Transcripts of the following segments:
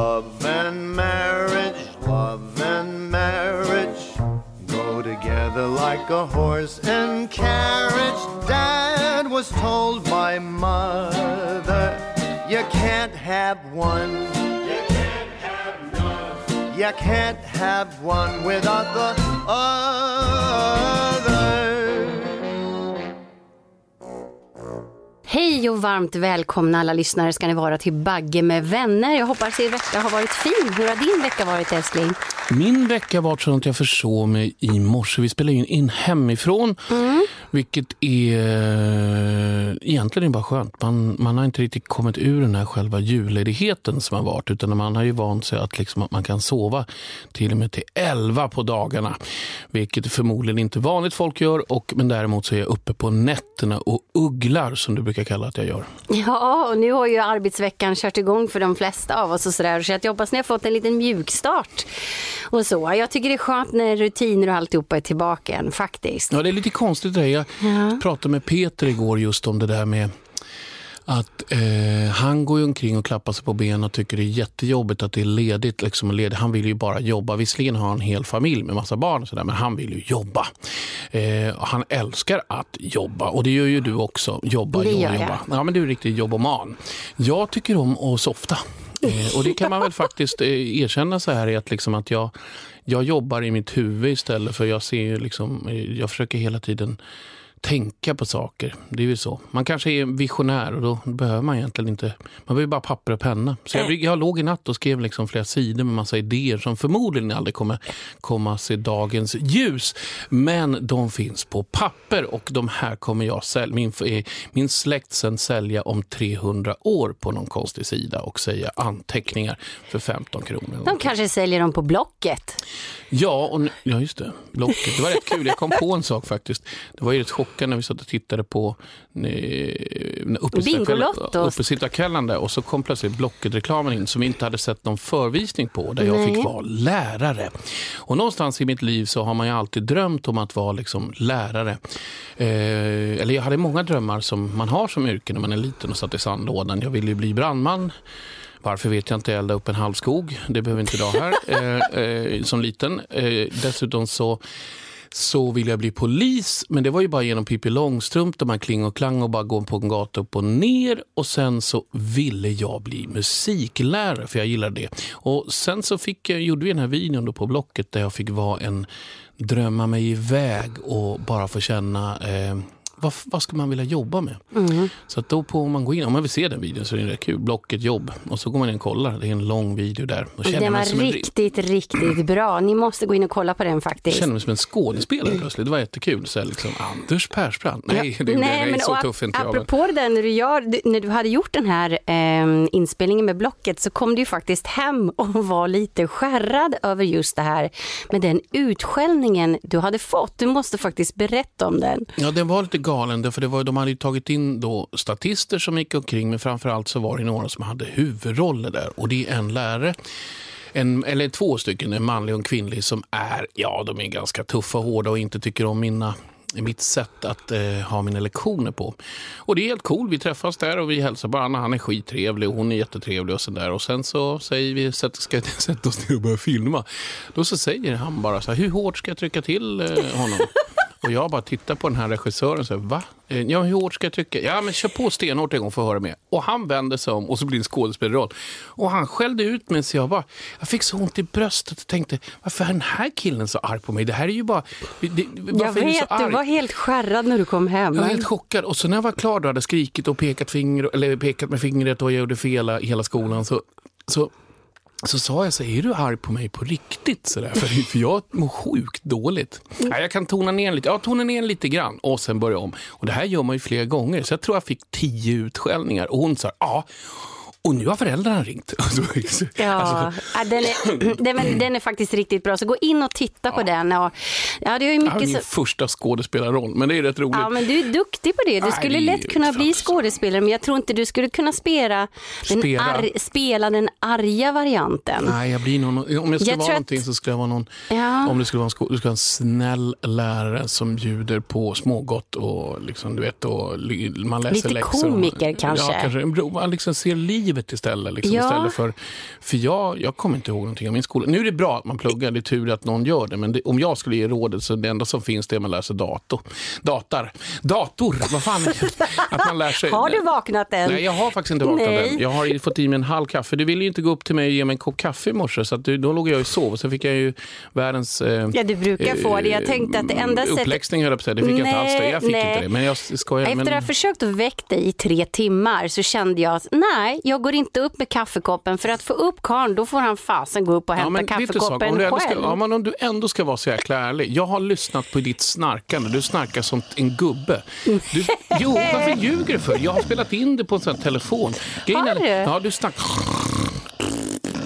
Love and marriage, love and marriage go together like a horse and carriage. Dad was told by mother, you can't have one. You can't have none. You can't have one without the other. Hej och varmt välkomna alla lyssnare ska ni vara till Bagge med vänner. Jag hoppas er vecka har varit fin. Hur har din vecka varit älskling? Min vecka var så att jag försov mig i morse. Vi spelar in, in hemifrån, mm. Vilket är egentligen bara skönt. Man, man har inte riktigt kommit ur den här själva julledigheten som har varit, utan man har ju vant sig att, liksom, att man kan sova till och med till elva på dagarna, vilket förmodligen inte vanligt folk gör. Och, men däremot så är jag uppe på nätterna och ugglar, som du brukar kalla att jag gör. Ja, och nu har ju arbetsveckan kört igång för de flesta av oss och sådär, så jag hoppas ni har fått en liten mjukstart och så. Jag tycker det är skönt när rutiner och alltihopa är tillbaka igen faktiskt. Ja, det är lite konstigt det. Jag ja. pratade med Peter igår just om det där med att eh, han går omkring och klappar sig på benen och tycker det är jättejobbigt att det är ledigt. Liksom, ledigt. Han vill ju bara jobba. Visserligen har han en hel familj med massa barn, och så där, men han vill ju jobba. Eh, han älskar att jobba och det gör ju du också. Jobba, det jobba, jobba. Ja, men du är riktigt jobboman. Jag tycker om att softa. Eh, och det kan man väl faktiskt eh, erkänna så här att, liksom att jag, jag jobbar i mitt huvud istället för jag ser liksom, jag försöker hela tiden tänka på saker. Det är ju så. Man kanske är visionär och då behöver man egentligen inte... Man behöver bara papper och penna. Så jag, jag låg i natt och skrev liksom flera sidor med massa idéer som förmodligen aldrig kommer komma se dagens ljus. Men de finns på papper och de här kommer jag sälja. Min, eh, min släkt sen sälja om 300 år på någon konstig sida och säga anteckningar för 15 kronor. De kanske säljer dem på Blocket. Ja, och, ja just det. Blocket. Det var rätt kul. Jag kom på en sak faktiskt. Det var ju rätt chockande när vi satt och tittade på uppesittarkvällen där och så kom plötsligt Blocket-reklamen in som vi inte hade sett någon förvisning på där jag Nej. fick vara lärare. Och någonstans i mitt liv så har man ju alltid drömt om att vara liksom lärare. Eh, eller jag hade många drömmar som man har som yrke när man är liten och satt i sandlådan. Jag ville ju bli brandman. Varför vet jag inte, elda upp en halv skog. Det behöver inte jag här eh, eh, som liten. Eh, dessutom så så ville jag bli polis, men det var ju bara genom Pippi Långstrump där man kling och klang och bara gå på en gata upp och ner. Och sen så ville jag bli musiklärare, för jag gillade det. Och sen så fick jag, gjorde vi den här videon då på Blocket där jag fick vara en drömma mig iväg och bara få känna eh, vad, vad ska man vilja jobba med? Mm. Så att då på, om man går in, om man vill se den videon så är det kul. Blocket jobb. Och så går man in och kollar. Det är en lång video där. den var riktigt, en... riktigt bra. Ni måste gå in och kolla på den faktiskt. Jag känner mig som en skådespelare plötsligt. Det var jättekul. Så liksom, Anders Persbrandt. Nej, ja. det, Nej, det, men, så tuff inte jag. Apropå det där, när du, gör, när du hade gjort den här eh, inspelningen med Blocket så kom du faktiskt hem och var lite skärrad över just det här med den utskällningen du hade fått. Du måste faktiskt berätta om den. Ja, den var lite galen. För det var, de hade tagit in då statister som gick omkring men framförallt så var det några som hade huvudroller där. Och det är en lärare en, eller två stycken, en manlig och en kvinnlig, som är, ja, de är ganska tuffa och hårda och inte tycker om mina mitt sätt att eh, ha mina lektioner på. Och det är helt cool. Vi träffas där och vi hälsar på varandra. Han är skittrevlig och hon är jättetrevlig och sådär. Och sen så säger vi, ska sätta oss ner och börja filma. Då så säger han bara så här, hur hårt ska jag trycka till eh, honom? Och jag bara tittar på den här regissören och säger, va? Eh, ja, hur hårt ska jag trycka? Ja, men kör på stenhårt en gång för att höra med. Och han vänder sig om och så blir det en skådespelarroll. Och han skällde ut mig så jag bara, jag fick så ont i bröstet och tänkte, varför är den här killen så arg på mig? Det här är ju bara... Det, jag vet, du, du var helt skärrad när du kom hem. Jag var helt chockad. Och så när jag var klar då hade skrikit och pekat, finger, eller pekat med fingret och jag gjorde fel hela skolan så, så så sa jag så är du arg på mig på riktigt? Så där? För, för jag mår sjukt dåligt. Mm. Jag kan tona ner lite, ja, tona ner lite grann och sen börja om. Och det här gör man ju flera gånger. Så jag tror jag fick tio utskällningar. Och hon sa, ja. Och nu har föräldrarna ringt. ja, alltså. den, är, den, den, är faktiskt riktigt bra. Så gå in och titta ja. på den. Och, ja, det är mycket min så... första skådespelarroll, men det är rätt roligt. Ja, men du är duktig på det. Du skulle Nej, lätt kunna bli skådespelare, men jag tror inte du skulle kunna spela den, spela. Ar, spela den arga varianten. Nej, jag blir någon, om jag skulle jag vara någonting att... så skulle jag vara någon, ja. om det skulle vara en, sko, skulle vara en snäll lärare som bjuder på smågott och liksom, du vet, och man läser Lite läxor. komiker kanske? Ja, kanske. Man liksom ser liv livet istället. Liksom, Ja. istället för, för jag, jag kommer inte ihåg någonting av min skola. Nu är det bra att man pluggar, det är tur att någon gör det. Men det, om jag skulle ge rådet så det enda som finns det är att man lär sig dator. Dator, dator, vad fan. att man lär sig. Har du vaknat än? Nej, jag har faktiskt inte vaknat Nej. än. Jag har fått i mig en halv kaffe. Du ville ju inte gå upp till mig och ge mig en kopp kaffe i morse, så att du, då låg jag och sov. Och sen fick jag ju världens... Eh, Ja, du brukar få det. Jag tänkte att det enda sättet... Uppläxning höll jag på att säga. Det fick jag inte alls. Det. Jag fick Nej, inte det. Men jag skojar. Efter men... att ha försökt att väcka dig i tre timmar så kände jag att nej, jag går inte upp med kaffekoppen för att få upp karln då får han fasen gå upp och hämta sak? kaffekoppen om själv. ska, ja, men om du ändå ska vara så jäkla ärlig. Jag har lyssnat på ditt snarkande. Du snarkar som en gubbe. Du, jo, varför ljuger du för? Jag har spelat in det på en sån här telefon. Grejen Har du? Ja, du snackar...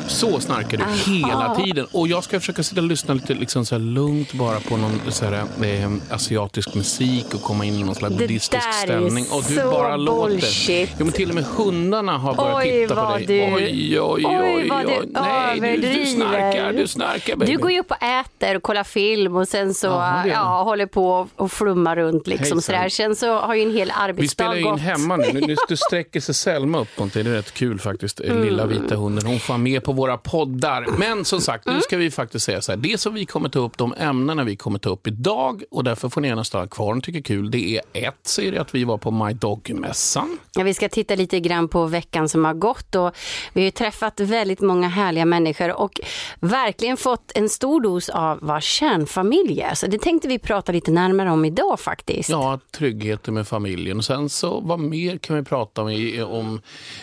Så snarkar du hela tiden. Och jag ska försöka sitta och lyssna lite liksom så lugnt bara på någon så här, eh, asiatisk musik och komma in i någon slags buddhistisk stämning. Och du bara låter. bullshit. Jo, men till och med hundarna har börjat Oj, titta på dig. du- Oj, oj, oj. Oj, vad du Nej, du, du överdriver. snarkar. Du snarkar, baby. Du går ju upp och äter och kollar film och sen så gör ja, håller på och flummar runt liksom sådär. Sen så har ju en hel Vi arbetsdag spelar in gått. hemma nu. nu. Nu sträcker sig Selma upp någonting. Det är rätt kul faktiskt. Mm. Lilla vita hunden. Hon får med på våra poddar. Men som sagt, Mm. nu ska vi faktiskt säga så här. Det som vi kommer ta upp, de ämnena vi kommer ta upp idag och därför får ni gärna stanna kvar om tycker kul. Det är ett, är det att vi var på My Dog-mässan. Ja, vi ska titta lite grann på veckan som har gått och vi har ju träffat väldigt många härliga människor och verkligen fått en stor dos av vad kärnfamilj är. Så det tänkte vi prata lite närmare om idag faktiskt. Ja, tryggheten med familjen. Och sen så, vad mer kan vi prata om? om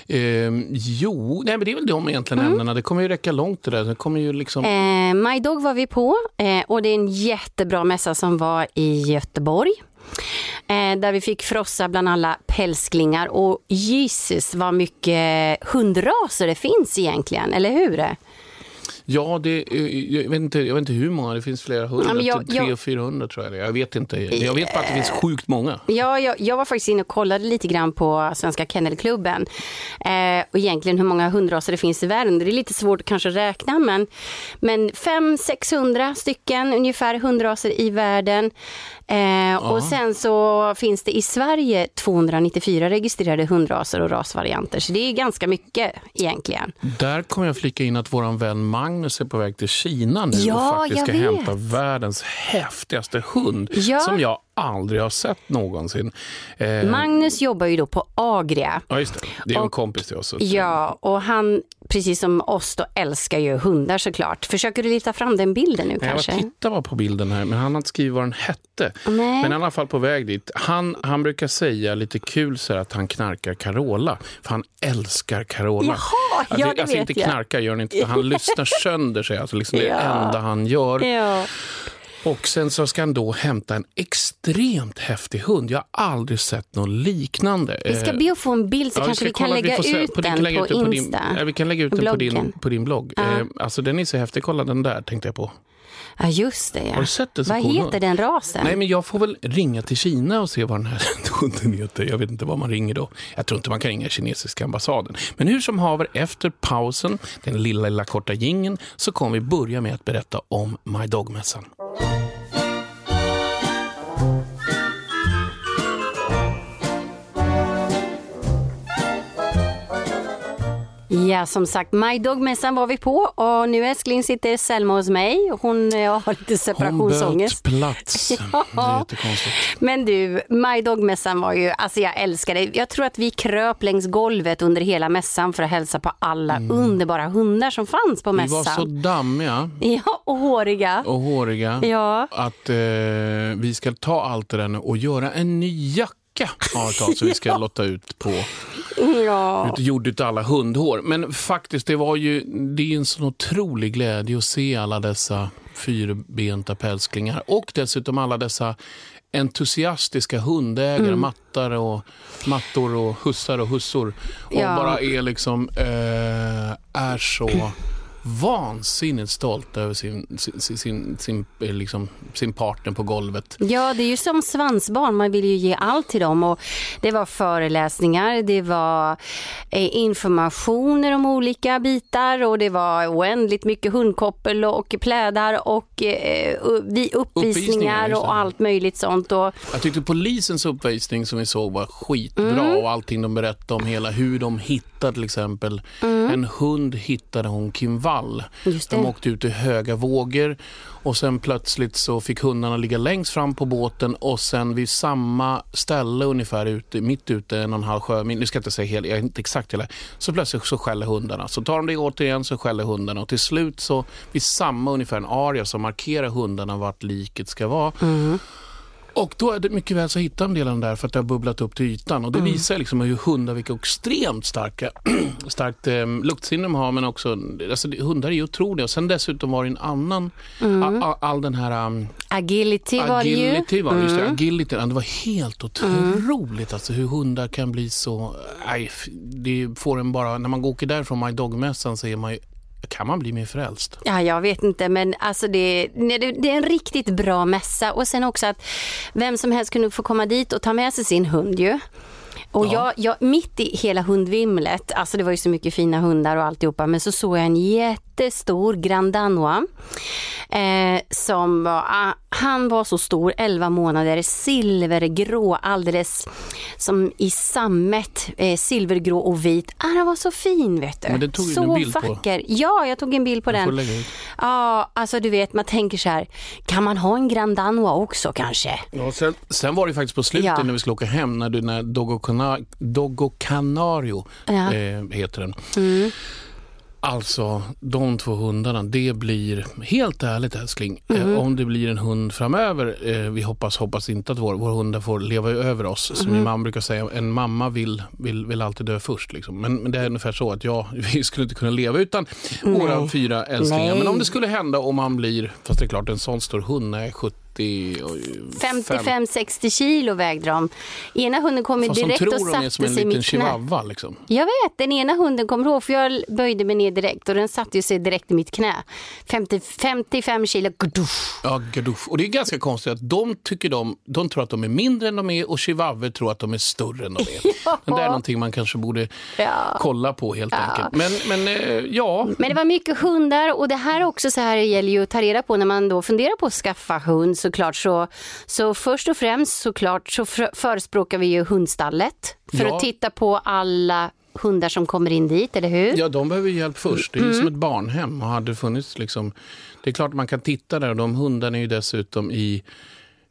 eh, jo, nej, men det är väl de egentligen ämnena. Det kommer ju räcka långt det där. Det kommer ju liksom... Eh, My Dog var vi på eh, och det är en jättebra mässa som var i Göteborg. Eh, där vi fick frossa bland alla pälsklingar och Jesus vad mycket hundraser det finns egentligen, eller hur? Ja, det, eh, jag, vet inte, jag vet inte hur många, det finns flera hundra, Ja, jag- typ jag- 300-400 tror jag. Jag vet inte, jag vet bara att det finns sjukt många. Ja, jag, jag var faktiskt inne och kollade lite grann på Svenska Kennelklubben. Eh, och egentligen hur många hundraser det finns i världen. Det är lite svårt att kanske räkna, men, men 500-600 stycken ungefär hundraser i världen. Eh, och sen så finns det i Sverige 294 registrerade hundraser och rasvarianter. Så det är ganska mycket egentligen. Där kommer jag flika in att vår vän Magnus är på väg till Kina nu Ja, och faktiskt ska vet. hämta världens häftigaste hund Ja. som jag aldrig har sett någonsin. Eh, Magnus jobbar ju då på Agria. ja, just det. Det är en Och- kompis till oss. Ja, och han, precis som oss, då älskar ju hundar såklart. Försöker du lyfta fram den bilden nu Nej, Jag kanske? tittar bara på bilden här, men han har inte skrivit vad den hette. Nej. Men är i alla fall på väg dit. Han, han brukar säga lite kul så att han knarkar Carola, för han älskar Carola. Jaha, ja, det alltså vet inte knarkar gör han inte, han lyssnar sönder sig. Alltså liksom det Ja. enda han gör. Ja. Och sen så ska han då hämta en extremt häftig hund. Jag har aldrig sett något liknande. Vi ska be att få en bild så ja, kanske ska vi kan lägga ut på- vi kan den lägga på ut den Insta. Din, ja, vi kan lägga ut den på din, Bloggen. på din blogg. Ja. Eh, alltså den är så häftig. Kolla den där tänkte jag på. Ja, just det. Ja. Har du sett så Vad cool heter den rasen? Nej, men jag får väl ringa till Kina och se vad den här hunden heter. Jag vet inte vad man ringer då. Jag tror inte man kan ringa kinesiska ambassaden. Men hur som haver, efter pausen, den lilla, lilla korta gingen så kommer vi börja med att berätta om My Dog-mässan. Ja, som sagt, My Dog-mässan var vi på och nu älskling sitter Selma hos mig. Hon eh, har lite Hon separationsångest. böt plats. Ja. Det är jättekonstigt. Men du, My Dog-mässan var ju, alltså jag älskar det. Jag tror att vi kröp längs golvet under hela mässan för att hälsa på alla underbara hundar som fanns på Mm. Vi mässan. var så dammiga Ja, och håriga. och håriga Ja. att eh, vi ska ta allt det där nu och göra en ny jacka har ett tag som vi ska lotta ut på. Ja. Ut- Gjord utav alla hundhår. Men faktiskt, det var ju det är en sån otrolig glädje att se alla dessa fyrbenta pälsklingar och dessutom alla dessa entusiastiska hundägare, Mm. mattar och mattor och hussar och hussor. Och Ja. bara är liksom, eh, är så vansinnigt stolta över sin, sin, sin, sin, sin, eh, liksom, sin partner på golvet. Ja, det är ju som svansbarn. Man vill ju ge allt till dem. Och det var föreläsningar, det var eh, informationer om olika bitar och det var oändligt mycket hundkoppel och plädar och eh, uppvisningar, uppvisningar och allt möjligt sånt. Och... Jag tyckte polisens uppvisning som vi såg var skitbra mm. och allting de berättade om hela hur de hittade till exempel mm. en hund hittade hon Kim Wall. De åkte ut i höga vågor och sen plötsligt så fick hundarna ligga längst fram på båten och sen vid samma ställe ungefär ute, mitt ute en och en halv sjömil, nu ska jag inte säga helt, jag är inte exakt hela, så plötsligt så skäller hundarna. Så tar de det återigen så skäller hundarna och till slut så vid samma ungefär en area så markerar hundarna vart liket ska vara. Mm. Och då är det mycket väl så hittar en del av den där för att det har bubblat upp till ytan. Och det mm. visar liksom hur hundar, vilka extremt starka, starkt eh, luktsinne de har. Men också, alltså, hundar är ju otroliga. Och sen dessutom var det en annan, mm. all, all, den här... Um, agility var det ju. Agility var, just det, mm. agility, det var helt otroligt alltså, hur hundar kan bli så... Nej, det får en bara, när man åker därifrån My Dog-mässan så är man ju kan man bli mer frälst? Ja, jag vet inte, men alltså det, det, är en riktigt bra mässa och sen också att vem som helst kunde få komma dit och ta med sig sin hund ju. Och ja. jag, jag, mitt i hela hundvimlet, alltså det var ju så mycket fina hundar och alltihopa, men så såg jag en jättestor Grand Danois. Eh, som var, ah, han var så stor, 11 månader, silvergrå, alldeles som i sammet, eh, silvergrå och vit. Ah, han var så fin vet du. Men det tog så en bild vacker. På. Ja, jag tog en bild på jag den. Ja, alltså du vet, man tänker så här, kan man ha en Grand Danois också kanske? Ja, sen, sen var det faktiskt på slutet ja. när vi skulle åka hem, när, du, när Dogo, Cana, Dogo Canario ja. eh, heter den. Mm. Alltså, de två hundarna, det blir, helt ärligt älskling, mm. eh, om det blir en hund framöver, eh, vi hoppas, hoppas inte att vår, vår hundar får leva över oss. Som mm. min mamma brukar säga, en mamma vill, vill, vill alltid dö först. Liksom. Men, men det är ungefär så att ja, vi skulle inte kunna leva utan våra fyra älsklingar. Nej. Men om det skulle hända om man blir, fast det är klart en sån stor hund, är 70 55-60 kilo vägde de. Ena hunden kom Fast direkt och satte sig i mitt knä. Chihuahua, liksom. Jag vet, den ena hunden kommer ihåg för jag böjde mig ner direkt och den satte sig direkt i mitt knä. 50, 55 kilo, gaduff. Ja, gaduff. Och det är ganska konstigt att de tycker de, de tror att de är mindre än de är och chihuahua tror att de är större än de är. ja. Men det är någonting man kanske borde ja. kolla på helt ja. enkelt. Men, men eh, ja. Men det var mycket hundar och det här också så här gäller ju att ta reda på när man då funderar på att skaffa hund såklart så, så först och främst såklart så förespråkar vi ju hundstallet för ja. att titta på alla hundar som kommer in dit, eller hur? Ja, de behöver hjälp först. Det är mm. som ett barnhem och hade funnits liksom... Det är klart man kan titta där och de hundarna är ju dessutom i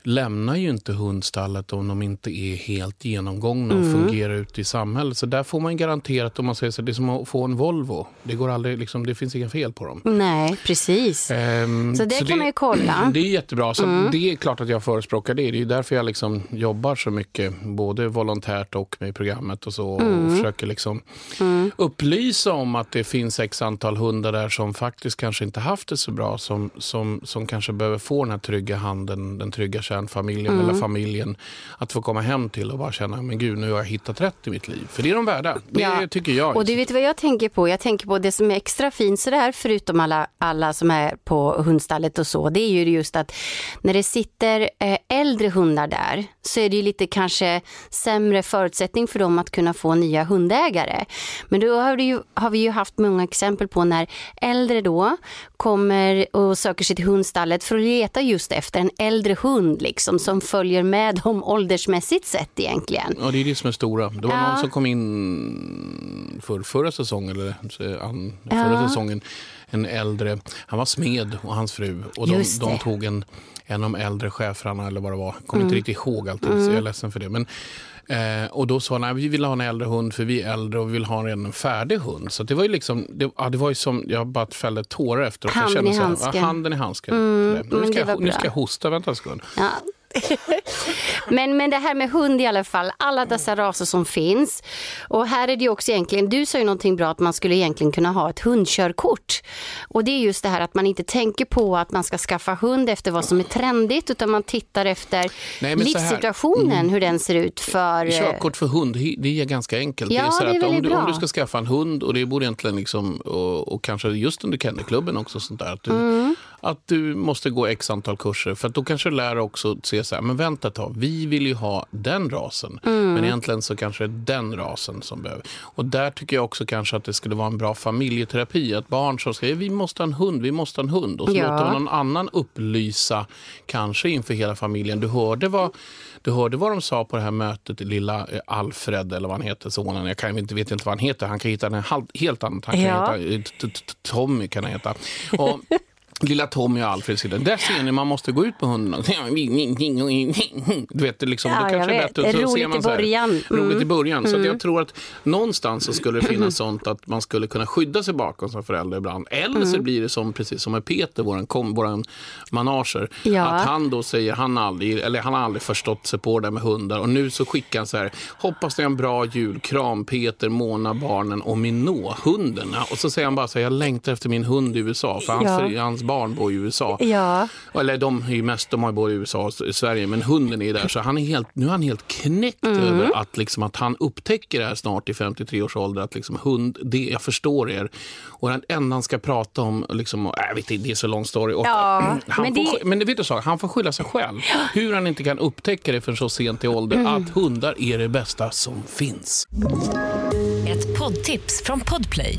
lämnar ju inte hundstallet om de inte är helt genomgångna och mm. fungerar ute i samhället. Så där får man garanterat, om man säger så, det är som att få en Volvo. Det, går aldrig, liksom, det finns inga fel på dem. Nej, precis. Um, så det så kan det, man ju kolla. Det är jättebra. Så mm. Det är klart att jag förespråkar det. Det är därför jag liksom jobbar så mycket, både volontärt och med programmet och så. Mm. Och försöker liksom mm. upplysa om att det finns x antal hundar där som faktiskt kanske inte haft det så bra. Som, som, som kanske behöver få den här trygga handen, den trygga kärnfamiljen mm. eller familjen att få komma hem till och bara känna men gud nu har jag hittat rätt i mitt liv. För det är de värda. Det ja. tycker jag. Och du vet vad jag tänker på? Jag tänker på det som är extra fint sådär förutom alla, alla som är på hundstallet och så. Det är ju just att när det sitter eh, äldre hundar där så är det ju lite kanske sämre förutsättning för dem att kunna få nya hundägare. Men då har, ju, har vi ju haft många exempel på när äldre då kommer och söker sig till hundstallet för att leta just efter en äldre hund liksom, som följer med dem åldersmässigt sett egentligen. Ja, det är det som är stora. Det var ja. någon som kom in för förra säsongen, eller förra ja. säsongen, en äldre, han var smed och hans fru och de, de tog en en av de äldre cheferna eller vad det var. Jag kommer mm. inte riktigt ihåg allting mm. så jag är ledsen för det. Men, eh, och då sa han vi vill ha en äldre hund för vi är äldre och vi vill ha en färdig hund. Så det var ju liksom, det, ja, det var ju som, jag bara fällde tårar efteråt. Handen i handsken. Ja, handen i handsken. Mm, nu, ska jag, nu ska jag hosta, vänta en sekund. Ja. men, men det här med hund i alla fall, alla dessa raser som finns. Och här är det ju också egentligen, du sa ju någonting bra att man skulle egentligen kunna ha ett hundkörkort. Och det är just det här att man inte tänker på att man ska skaffa hund efter vad som är trendigt utan man tittar efter Nej, livssituationen, Mm. hur den ser ut för... eh, Körkort för hund, det är ganska enkelt. Ja, det är så det är att om, du, om du ska skaffa en hund, och det borde egentligen liksom, och, och kanske just under kennelklubben också, sånt där, att, du, Mm. Att du måste gå x antal kurser. För att då kanske du lär dig också att se så här, men vänta ett tag, vi vill ju ha den rasen. Mm. Men egentligen så kanske det är den rasen som behöver. Och där tycker jag också kanske att det skulle vara en bra familjeterapi. Att barn som säger, vi måste ha en hund, vi måste ha en hund. Och så Ja. låter man någon annan upplysa, kanske inför hela familjen. Du hörde vad, du hörde vad de sa på det här mötet, lilla eh, Alfred eller vad han heter, sonen. Jag kan, inte, vet inte vad han heter. Han kan hitta en helt annat. Han kan Ja. heta, eh, Tommy kan han heta. Och, Lilla Tommy och Alfred sitter där. ser ni, man måste gå ut på hunden. Du vet, liksom, Ja, då kanske det är vet. bättre. Så Roligt ser man i så här, början. Mm. Roligt i början. Så jag tror att någonstans så skulle det finnas sånt att man skulle kunna skydda sig bakom som förälder ibland. Eller Mm. så blir det som, precis som med Peter, våran, kom, våran manager. Ja. Att han då säger, han, aldrig, eller han har aldrig förstått sig på det där med hundar. Och nu så skickar han så här, hoppas det är en bra jul, kram Peter, Mona, barnen och Minot, hunden. Och så säger han bara så här, jag längtar efter min hund i USA. För hans, Ja. hans barn bor i USA. Ja. Eller de är ju mest, de har ju både i USA och i Sverige, men hunden är där. Så han är helt, nu är han helt knäckt Mm. över att, liksom, att han upptäcker det här snart i 53 års ålder. Att liksom, hund, det, jag förstår er. Och den enda han ska prata om, liksom, och, jag vet inte, det är så lång story. Och, Ja, han men får, det- men vet du så, han får skylla sig själv. Hur han inte kan upptäcka det för så sent i ålder, Mm. att hundar är det bästa som finns. Ett poddtips från Podplay.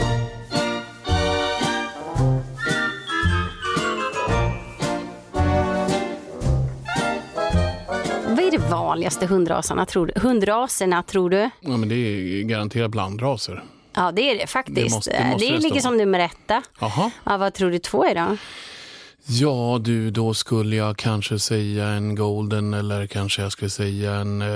Är det vanligaste hundraserna tror du? hundraserna tror du? Ja, men det är garanterat blandraser. Ja det är det faktiskt. Det måste- det måste det ligger som nummer. Jaha. Ja, vad tror du två är då? Ja, du, då skulle jag kanske säga en golden eller kanske jag skulle säga en... Eh,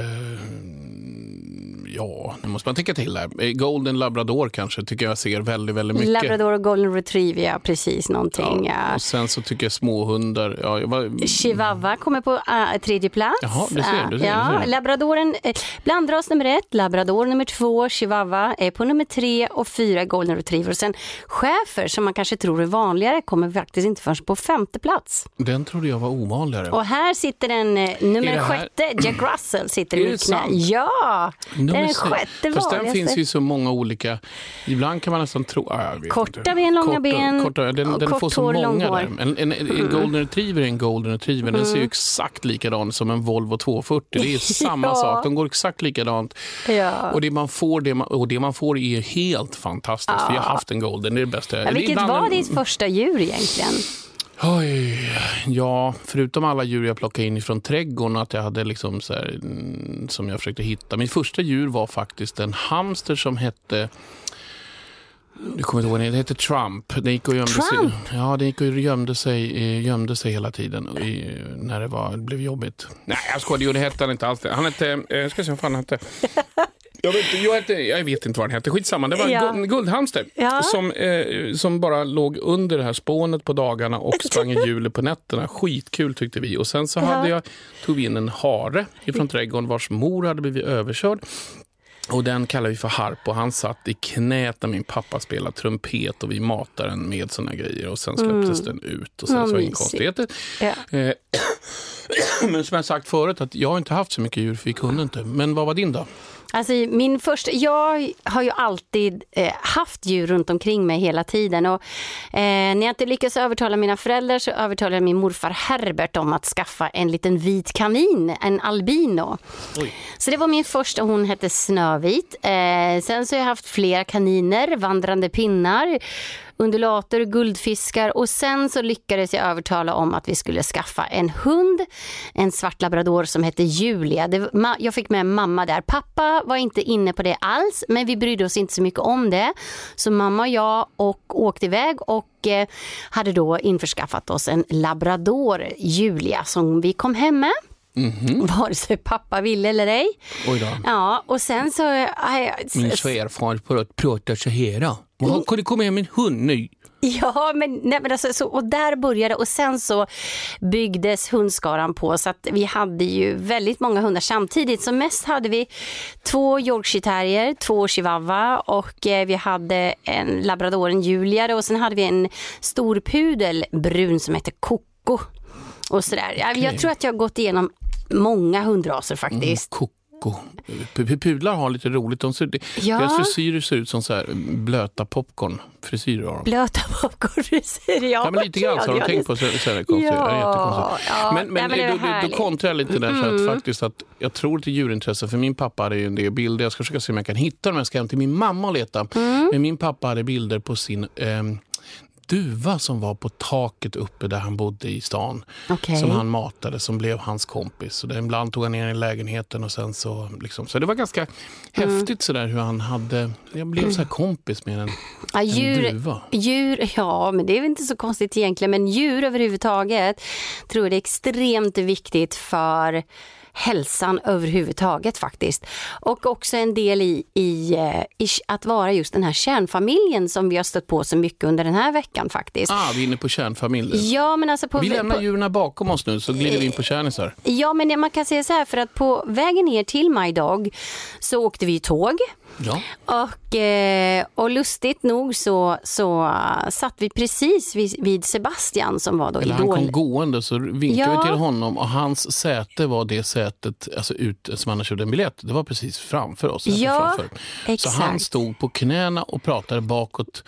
ja, nu måste man tänka till här. Eh, Golden labrador kanske tycker jag ser väldigt, väldigt mycket. Labrador och golden retriever, ja precis någonting. Ja. Och sen så tycker jag småhundar... Ja, jag var, Chihuahua kommer på äh, tredje plats. Jaha, du ser, du ser, ja, du ser. Labradoren, eh, blandras nummer ett, labrador nummer två, chihuahua är på nummer tre och fyra golden retriever. Och sen schäfer som man kanske tror är vanligare kommer faktiskt inte förrän på femte plats. den trodde jag var ovanligare. Och här sitter den eh, nummer här- sjätte, Jack Russell sitter i mitt knä. Ja, Nummer den sjätte Fast den vanligaste. finns ju så många olika... Ibland kan man nästan tro... Ja, vet Korta inte. ben, långa Korta- ben, Korta, den och den kort får så hår, många där. En, en, en golden retriever är en golden retriever. Den ser ju exakt likadan som en Volvo 240. Det är samma Ja. sak. De går exakt likadant. Ja. Och det man får, det man, och det man får är helt fantastiskt. För jag har haft en golden, det är det bästa. Ja, vilket var en- ditt första djur egentligen? Oj, ja, förutom alla djur jag plockade in från trädgården att jag hade liksom så här, mm, som jag försökte hitta. Mitt första djur var faktiskt en hamster som hette du kommer inte ihåg, den hette Trump. Den gick och gömde Trump? sig. Ja, den gick och gömde sig, eh, gömde sig hela tiden i, när det, var, det blev jobbigt. Nej, jag skojar. Det hette han inte alls. det. Han hette, eh, jag ska se vad fan han hette. Jag vet, jag, hette, jag vet inte vad den hette. Skitsamma. Det var Ja. en guldhamster Ja. som, eh, som bara låg under det här spånet på dagarna och sprang i hjulet på nätterna. Skitkul tyckte vi. Och sen så hade jag, tog vi in en hare ifrån trädgården vars mor hade blivit överkörd. Och den kallar vi för Harp och han satt i knät när min pappa spelade trumpet och vi matade den med såna grejer och sen släpptes den ut och sen så var det inga konstigheter. Ja. Eh, Men som jag sagt förut att jag har inte haft så mycket djur för vi kunde inte. Men vad var din då? Alltså min första, jag har ju alltid eh, haft djur runt omkring mig hela tiden och eh, när jag inte lyckades övertala mina föräldrar så övertalade jag min morfar Herbert om att skaffa en liten vit kanin, en albino. Oj. Så det var min första, hon hette Snövit. Eh, sen så har jag haft flera kaniner, vandrande pinnar, undulater, guldfiskar och sen så lyckades jag övertala om att vi skulle skaffa en hund, en svart labrador som hette Julia. Det, ma, jag fick med mamma där. Pappa var inte inne på det alls, men vi brydde oss inte så mycket om det. Så mamma och jag och åkte iväg och eh, hade då införskaffat oss en labrador, Julia, som vi kom hem med. Vare sig pappa ville eller ej. Ja, och sen så... aj, Min svärfar pr- pratar så här. Vad Kan det komma hem en hund nu? Ja, men, nej, men alltså, så, och där började och sen så byggdes hundskaran på så att vi hade ju väldigt många hundar samtidigt. Som mest hade vi två Yorkshire terrier, två chihuahua och eh, vi hade en labrador, en Julia och sen hade vi en stor pudel brun som hette Coco. Och sådär. Jag, jag tror att jag har gått igenom många hundraser faktiskt. Koko. P- p- Pudlar har lite roligt. De ser, Ja. Deras frisyrer ser ut som så här blöta popcorn. Frisyrer har de. Blöta popcornfrisyr, ja. Ja, men lite grann så har de tänkt på. Så, så är det konstigt. Ja, Ja. Men, men, Nej, men då, då. Mm. kontrar jag lite där. Så att faktiskt att jag tror till djurintresse. För min pappa hade ju en del bilder. Jag ska försöka se om jag kan hitta dem. Jag ska hem till min mamma och leta. Mm. Men min pappa hade bilder på sin ehm, duva som var på taket uppe där han bodde i stan. Okej. Som han matade, som blev hans kompis. Och ibland tog han ner i lägenheten och sen så... Liksom, så det var ganska Mm. häftigt sådär hur han hade... Jag blev så här kompis med en, Ja, en djur, duva. djur, ja men det är väl inte så konstigt egentligen, men djur överhuvudtaget tror jag det är extremt viktigt för hälsan överhuvudtaget faktiskt. Och också en del i, i, eh, i att vara just den här kärnfamiljen som vi har stött på så mycket under den här veckan faktiskt. Ah, vi är inne på kärnfamiljen. Ja men alltså på, Vi lämnar djuren bakom oss nu så glider vi in på kärnisar. ja men man kan säga så här för att på vägen ner till My Dog så åkte vi tåg Ja. Och, eh, och lustigt nog så, så satt vi precis vid, vid Sebastian som var då Eller han idol. kom gående så vinkade Ja. vi till honom och hans säte var det sätet alltså ut, som han hade köpt en biljett. Det var precis framför oss. Ja, framför. Så han stod på knäna och pratade bakåt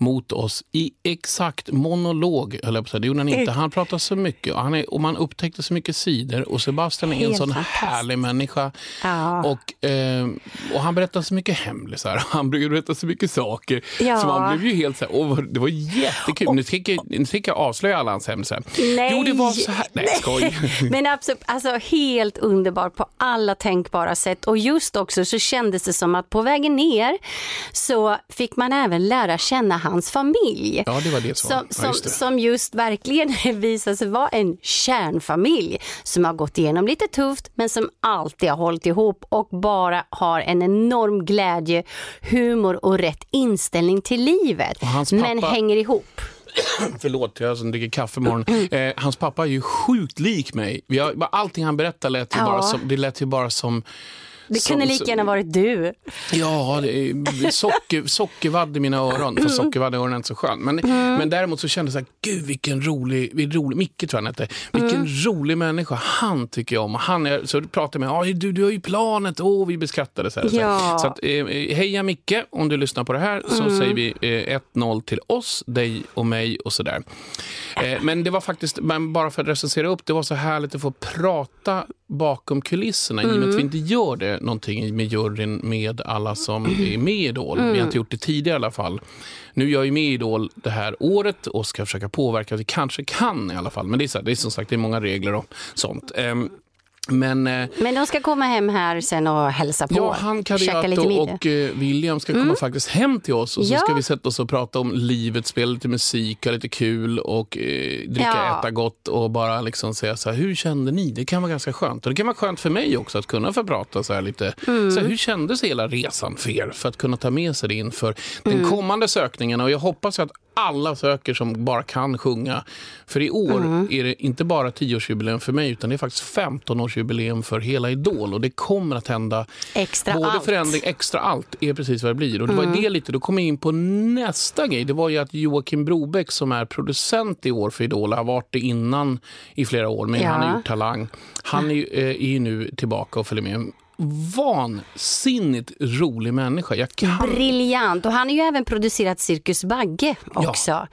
mot oss i exakt monolog. Höll jag på att säga. Det gjorde han inte. Han pratade så mycket och, han är, och man upptäckte så mycket sidor. Och Sebastian är en Helt sån fantastiskt. härlig människa. Ja. Och, eh, och han berättade så mycket hemlisar. Han brukade berätta så mycket saker. Ja. Så man blev ju helt så här, åh, det var jättekul. Nu tänker jag- jag avslöja alla hans hemlisar. Nej. Jo, det var så här. Nej, skoj. Men absolut, alltså helt underbart på alla tänkbara sätt. Och just också så kändes det som att på vägen ner så fick man även lära känna hans familj. Ja, det var det som. Som, Ja, just det. som just verkligen visade sig vara en kärnfamilj som har gått igenom lite tufft men som alltid har hållit ihop och bara har en enorm glädje, humor och rätt inställning till livet. Hans Men pappa- hänger ihop. Förlåt, jag som dricker kaffe imorgon. Eh, hans pappa är ju sjukt lik mig. Allting han berättar lät ju, Ja. bara som, det lät ju bara som... Det kunde lika gärna varit du. Ja, är socker, sockervadd i mina öron. För sockervadd i öronen är inte så skönt. Men, Mm. men däremot så kände jag så här, gud vilken rolig, vilken rolig Micke tror jag han hette. Vilken Mm. rolig människa. Han tycker jag om. Han är, så pratade jag med ah, du, du har ju planet. Åh, vi beskrattade. Så, här, så, här. Ja. så att, eh, heja Micke, om du lyssnar på det här så Mm. säger vi eh, 1-0 till oss, dig och mig och sådär. Eh, men det var faktiskt, men bara för att recensera upp, det var så härligt att få prata bakom kulisserna i och med att vi inte gör det någonting med juryn med alla som är med i Idol. Vi har inte gjort det tidigare i alla fall. Nu är jag ju med i Idol det här året och ska försöka påverka att vi kanske kan i alla fall. Men det är, så här, det är som sagt det är många regler och sånt. Ehm, men eh, Men de ska komma hem här sen och hälsa på. Ja, han middag. och eh, William ska komma faktiskt hem till oss och så Ja. ska vi sätta oss och prata om livet, spela lite musik, ha lite kul och eh, dricka, Ja. äta gott och bara liksom säga så här, hur kände ni? Det kan vara ganska skönt. Och det kan vara skönt för mig också att kunna få prata så här lite. Mm. Så här, hur kändes hela resan för er? För att kunna ta med sig det inför den Mm. kommande sökningen. Och jag hoppas att alla söker som bara kan sjunga. För i år Mm. är det inte bara 10-årsjubileum för mig utan det är faktiskt 15-årsjubileum för hela Idol. Och det kommer att hända Extra både allt. förändring, extra allt är precis vad det blir. Och det var Mm. det lite, då kom jag in på nästa grej. Det var ju att Joakim Brobeck som är producent i år för Idol, har varit det innan i flera år, men Ja. han har gjort Talang. Han är, ju- eh, är ju nu tillbaka och följer med. Vansinnigt rolig människa. Jag kan... Briljant. Och han har ju även producerat Cirkus Bagge också.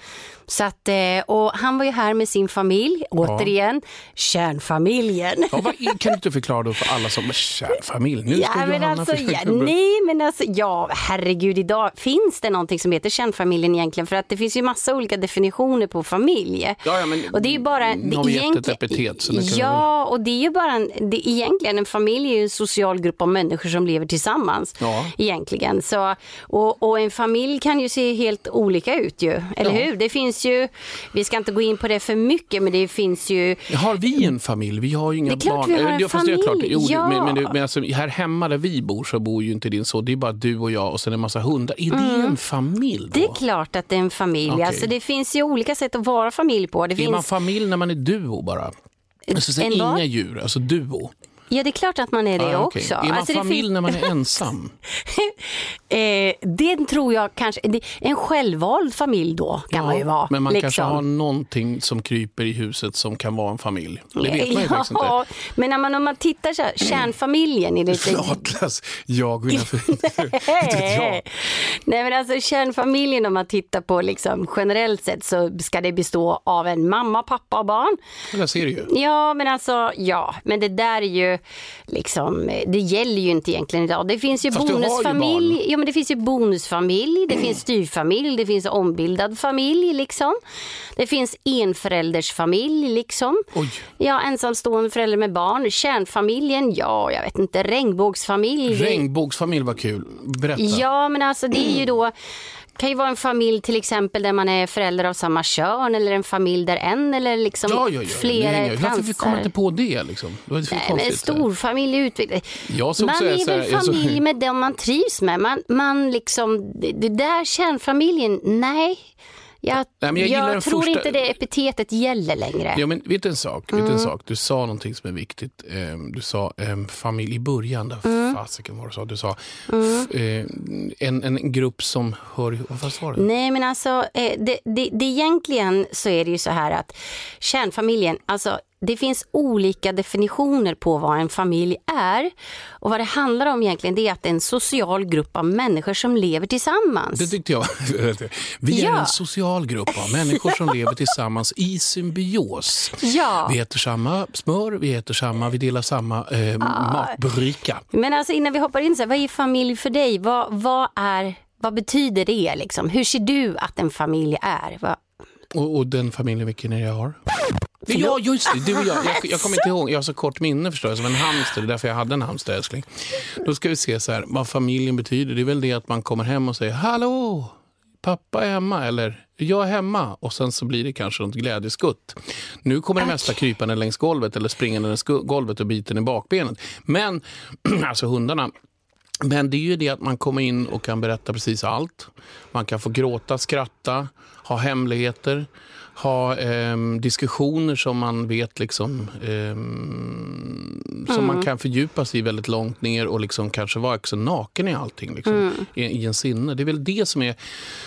Så att, eh, och han var ju här med sin familj, återigen, kärnfamiljen. Ja, vad, kan du inte förklara då för alla som kärnfamilj? Nu ska Ja, men alltså, ja, nej, men alltså, ja, herregud, idag finns det någonting som heter kärnfamiljen egentligen? För att det finns ju massa olika definitioner på familj. Ja, ja, men och det är ju bara... nu har vi gett ett epitet, så Ja, och det är ju bara en, det, egentligen en familj är ju en social grupp av människor som lever tillsammans. Ja. Egentligen. Så, och, och en familj kan ju se helt olika ut ju, eller hur? Det finns ju, vi ska inte gå in på det för mycket, men det finns ju Har vi en familj? Vi har ju inga Det är klart barn. vi har en ja, klart. familj. Jo, Ja. men, men, men alltså, här hemma där vi bor så bor ju inte din son. Det är bara du och jag och sen en massa hundar. Är det en familj då? Mm. det är klart att det är en familj. Okej. Alltså, det finns ju olika sätt att vara familj på. Det Är finns... man familj när man är duo bara? Alltså, så En inga djur, alltså duo. Ja, det är klart att man är det Ah, okej. också. Är man Alltså, det familj finns- när man är ensam? Eh, det tror jag kanske, det, en självvald familj då kan man ju vara. Men man liksom. kanske har någonting som kryper i huset som kan vara en familj. Det vet man ju faktiskt inte. Ja, men när man, om man tittar så här, kärnfamiljen är lite... Atlas, jag och Nej. Men alltså kärnfamiljen om man tittar på liksom generellt sett så ska det bestå av en mamma, pappa och barn. Där ser du ju. Ja men alltså ja, men det där är ju liksom, det gäller ju inte egentligen idag. Det finns ju Fast ju bonusfamilj, barn. ja men det finns ju bonusfamilj, det finns styrfamilj, det finns ombildad familj liksom. Det finns enföräldersfamilj liksom. Oj. Ja, ensamstående förälder med barn. Kärnfamiljen, ja, jag vet inte, regnbågsfamilj. Regnbågsfamilj var kul. Berätta. Ja, men alltså det är ju då kan ju vara en familj till exempel där man är förälder av samma kön eller en familj där en eller liksom Ja, ja, ja. flera det är hänger. Varför vi kommer transar. inte på det? Liksom? Det Nej, men konstigt. storfamilj utveckling. Jag såg Man så här- är så här- väl såg- familj med dem man trivs med. Man, man liksom, det, det där kärnfamiljen, nej. Jag, Nej, men jag den tror första- inte det epitetet gäller längre. Ja, men vet en sak? Vet Mm. en sak? Du sa någonting som är viktigt. Eh, Du sa eh, familj i början. Där Mm. fasiken var det sa. Du sa f- eh, en, en grupp som hör. Vad sa du? Nej men alltså, eh, det, det, det egentligen så är det ju så här att kärnfamiljen, alltså det finns olika definitioner på vad en familj är. Och vad det handlar om egentligen det är att det är en social grupp av människor som lever tillsammans. Det tyckte jag. Vi är Ja. en social grupp av människor som lever tillsammans i symbios. Ja. Vi äter samma smör, vi äter samma, vi delar samma eh, matbricka. Men alltså innan vi hoppar in, så här, vad är familj för dig? Vad, vad, är, vad betyder det? Liksom? Hur ser du att en familj är? Vad, Och, och den familjen, vilken är det jag har? Ja, just det. Du och jag. Jag, jag kommer inte ihåg. Jag har så kort minne förstår jag, som en hamster. Det är därför jag hade en hamster, älskling. Då ska vi se så här, vad familjen betyder. Det är väl det att man kommer hem och säger Hallå, pappa är hemma. Eller jag är hemma. Och sen så blir det kanske något glädjeskutt. Nu kommer det mesta krypande längs golvet eller springande längs golvet och biten i bakbenet. Men, alltså hundarna. Men det är ju det att man kommer in och kan berätta precis allt. Man kan få gråta, skratta, ha hemligheter, ha ehm, diskussioner som man vet liksom ehm, som man kan fördjupa sig i väldigt långt ner och liksom kanske vara också naken i allting liksom, i, i en sinne. Det är väl det som är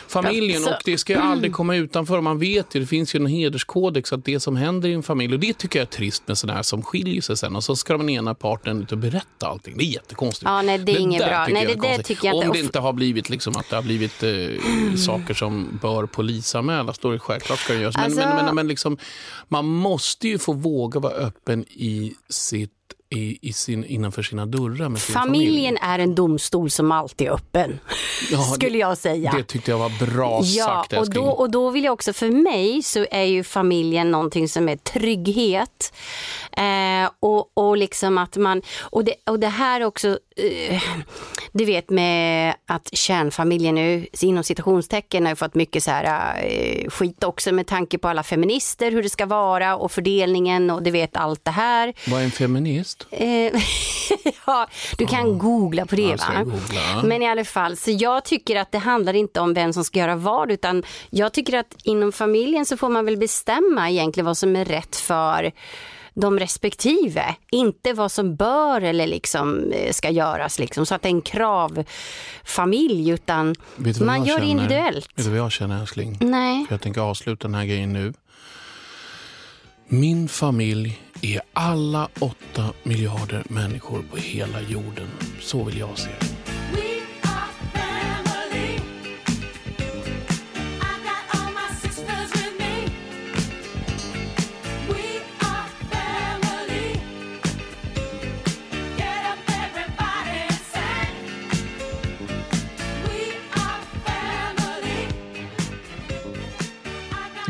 familjen och det ska ju aldrig komma utanför. Man vet ju, det finns ju en hederskodex att det som händer i en familj och det tycker jag är trist med sådana här som skiljer sig sen och så ska den ena parten ut och berätta allting. Det är jättekonstigt. Ja, nej, det är inget bra. Nej, det konstigt. tycker jag. Om det inte har blivit liksom att det har blivit eh, saker som bör polisanmälas, då är det självklart ska det göras. Men, Alltså- men, men, men liksom, man måste ju få våga vara öppen i sitt i, i sin, innanför sina dörrar med sin familjen familj. är en domstol som alltid är öppen, Ja, skulle jag säga. Det tyckte jag var bra Ja, sagt, och då, och då vill jag också, för mig så är ju familjen någonting som är trygghet. Eh, och, och liksom att man, och det, och det här också, du vet med att kärnfamiljen nu inom citationstecken har fått mycket så här eh, skit också med tanke på alla feminister, hur det ska vara och fördelningen och du vet allt det här. Vad är en feminist? Eh, ja, du kan googla på det va? googla. Men i alla fall, så jag tycker att det handlar inte om vem som ska göra vad utan jag tycker att inom familjen så får man väl bestämma egentligen vad som är rätt för de respektive, inte vad som bör eller liksom eh, ska göras liksom så att det är en kravfamilj utan man gör det individuellt. Vet du vad jag känner älskling? Nej. För jag tänker avsluta den här grejen nu. Min familj är alla åtta miljarder människor på hela jorden. Så vill jag se det.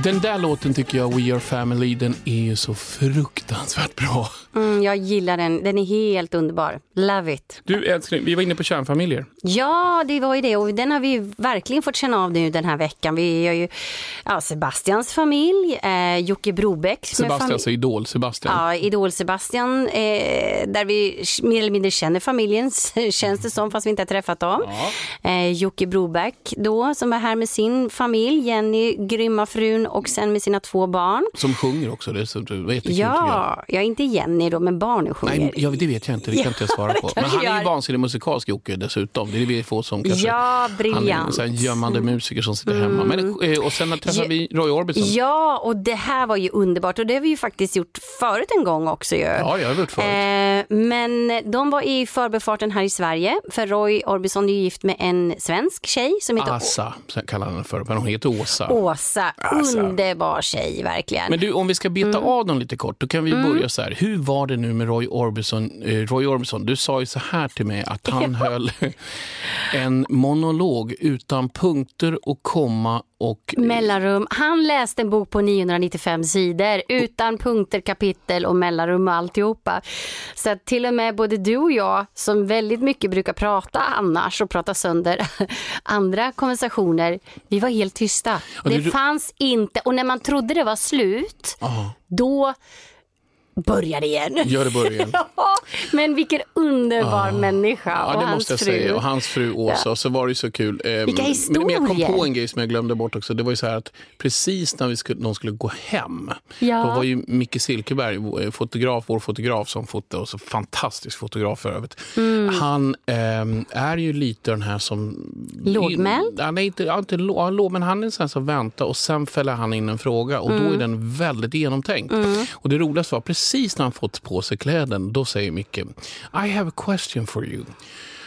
Den där låten tycker jag, We Are Family, den är ju så fruktansvärt bra. Mm, jag gillar den, den är helt underbar. Love it. Du älskling, vi var inne på kärnfamiljer. Ja, det var ju det och den har vi verkligen fått känna av nu den här veckan. Vi har ju ja, Sebastians familj, eh, Jocke är Sebastian, alltså Idol Sebastian. Ja, Idol-Sebastian, eh, där vi mer eller mindre känner familjen, känns det som, fast vi inte har träffat dem. Eh, Jocke Broback då, som är här med sin familj, Jenny, grymma frun och sen med sina två barn. Som sjunger också, det, är så, det var jättekul tycker jag. Ja, ja, inte Jenny då, men barnen sjunger. Nej, jag, det vet jag inte, det kan inte jag svara på. Men han är ju vansinnigt musikalsk Jocke dessutom. Det är vi få som kanske... Ja, Han är briljant. en gömmande musiker som sitter hemma. Men, eh, och sen träffade Ja. vi Roy Orbison. Ja, och det här var ju underbart och det har vi ju faktiskt gjort förut en gång också ju. Ja, jag har gjort förut. Eh, men de var i förbifarten här i Sverige, för Roy Orbison är ju gift med en svensk tjej som heter Assa kallar han henne för, men hon heter Åsa. Åsa. Underbar tjej, verkligen. Men du, om vi ska beta Mm. av dem lite kort, då kan vi börja så här. Hur var det nu med Roy Orbison? Eh, Roy Orbison, du sa ju så här till mig att han höll en monolog utan punkter och komma och... Mellanrum. Han läste en bok på 995 sidor utan punkter, kapitel och mellanrum och alltihopa. Så att till och med både du och jag som väldigt mycket brukar prata annars och prata sönder andra konversationer, vi var helt tysta. det fanns inte, och när man trodde det var slut, Ja, då började igen. gör det början. Ja, men vilken underbar människa Ja, och det hans måste jag fru. säga. Och hans fru Åsa. Och så var det så kul. Eh, Vilka Men, men jag kom historier. på en grej som jag glömde bort också. Det var ju så här att precis när vi skulle, de skulle gå hem, Ja. då var ju Micke Silkeberg, eh, fotograf, vår fotograf som fotade, och så fantastisk fotograf för övrigt. Mm. Han ehm, är ju lite den här som... Lågmäld? Ja, nej, inte, ja, inte lå, ja, låg, men han är en sån som väntar och sen fäller han in en fråga och Mm. då är den väldigt genomtänkt. Och det roligaste var precis Precis när han fått på sig kläden, då säger Micke I have a question for you.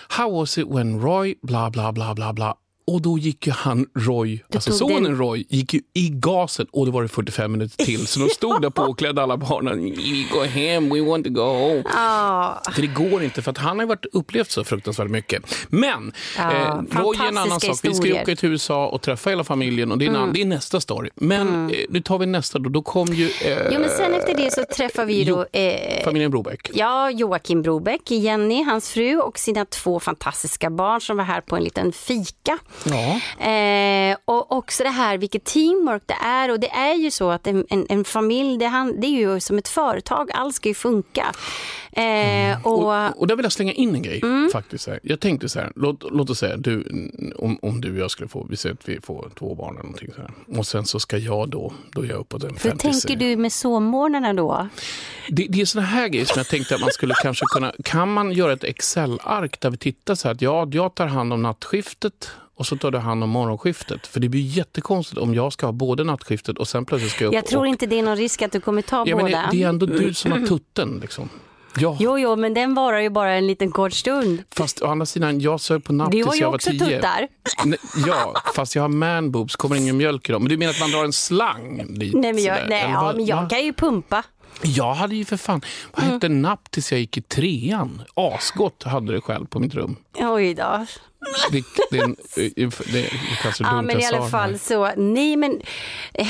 How was it when Roy bla bla bla bla bla och då gick ju han, Roy, alltså sonen den- Roy, gick ju i gasen och det var det 45 minuter till. Så de stod där påklädda alla barnen. Vi går hem, we want to go home. Ja, För det går inte, för att han har varit upplevt så fruktansvärt mycket. Men Ja, eh, Roy är en annan sak. Vi ska ju åka till USA och träffa hela familjen och det är, annan, det är nästa story. Men eh, nu tar vi nästa då. Då kom ju eh, jo, men sen efter det så träffar vi då eh, familjen Brobeck. Ja, Joakim Brobeck, Jenny, hans fru och sina två fantastiska barn som var här på en liten fika. Ja. Eh, och också det här vilket teamwork det är och det är ju så att en, en, en familj det, han, det är ju som ett företag, allt ska ju funka. Eh, och, Och, och där vill jag slänga in en grej. faktiskt. så här. Jag tänkte så här, låt, låt oss säga du, om, om du och jag skulle få, vi säger att vi får två barn eller någonting så här. Och sen så ska jag då, då är jag uppåt en hur 50 tänker du med sovmorgnarna då? Det, det är såna här grejer som jag tänkte att man skulle kanske kunna... Kan man göra ett Excel-ark där vi tittar så här att ja, jag tar hand om nattskiftet och så tar du hand om morgonskiftet. För det blir jättekonstigt om jag ska ha både nattskiftet och sen plötsligt ska jag upp Jag tror och, inte det är någon risk att du kommer ta ja, men båda. det, det är ändå du som har tutten liksom. Ja, Jo, jo, men den varar ju bara en liten kort stund. fast å andra sidan, jag sög på har tills ju jag var också tio. tuttar. Nej, Ja, fast jag har man boobs, kommer ingen mjölk i dem. Men du menar att man drar en slang dit? Nej, men jag, nej, ja, men jag kan ju pumpa. Jag hade ju för fan, vad hette Mm. napp tills jag gick i trean. Asgott hade det själv på mitt rum. Oj då. Det, det, är en- det är Ja, men i alla fall så, nej men eh,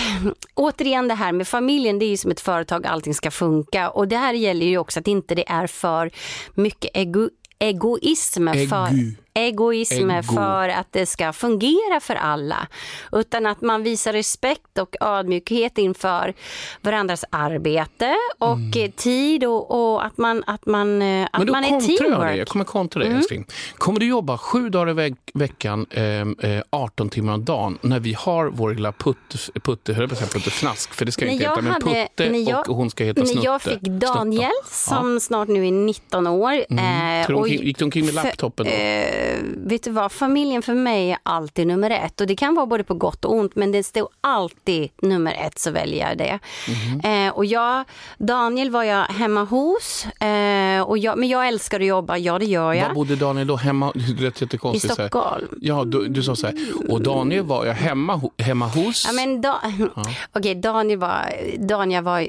återigen det här med familjen, det är ju som ett företag, allting ska funka och det här gäller ju också att inte det är för mycket ego, egoism, för, Egu. Egoism Ego. för att det ska fungera för alla, utan att man visar respekt och ödmjukhet inför varandras arbete och eh, tid och, och att man, att man, eh, att Mm. Men då man är jag teamwork. Jag kommer kontra Mm. dig älskling. Kommer du jobba sju dagar i veck- veckan, eh, eh, 18 timmar om dagen, när vi har vår lilla putte, putte, höll på att puttefnask, för det ska När inte heta, men hade- putte när jag- och hon ska heta När snutte. jag fick Daniel Snutta. som snart nu är 19 år. eh, Mm. De och- gick de omkring med laptopen då? Eh, eh, vet du vad, familjen för mig är alltid nummer ett. Och det kan vara både på gott och ont, men det står alltid nummer ett så väljer jag det. Mhm. Eh, och jag, Daniel var jag hemma hos, eh, och jag, men jag älskar att jobba, ja det gör jag. Var bodde Daniel då? Hemma? Det lät I jättekonstigt. här. Stockholm. Ja, du, du sa så här. Och Daniel var jag hemma, hemma hos. Ja, men da- Okej, Daniel var, Daniel var,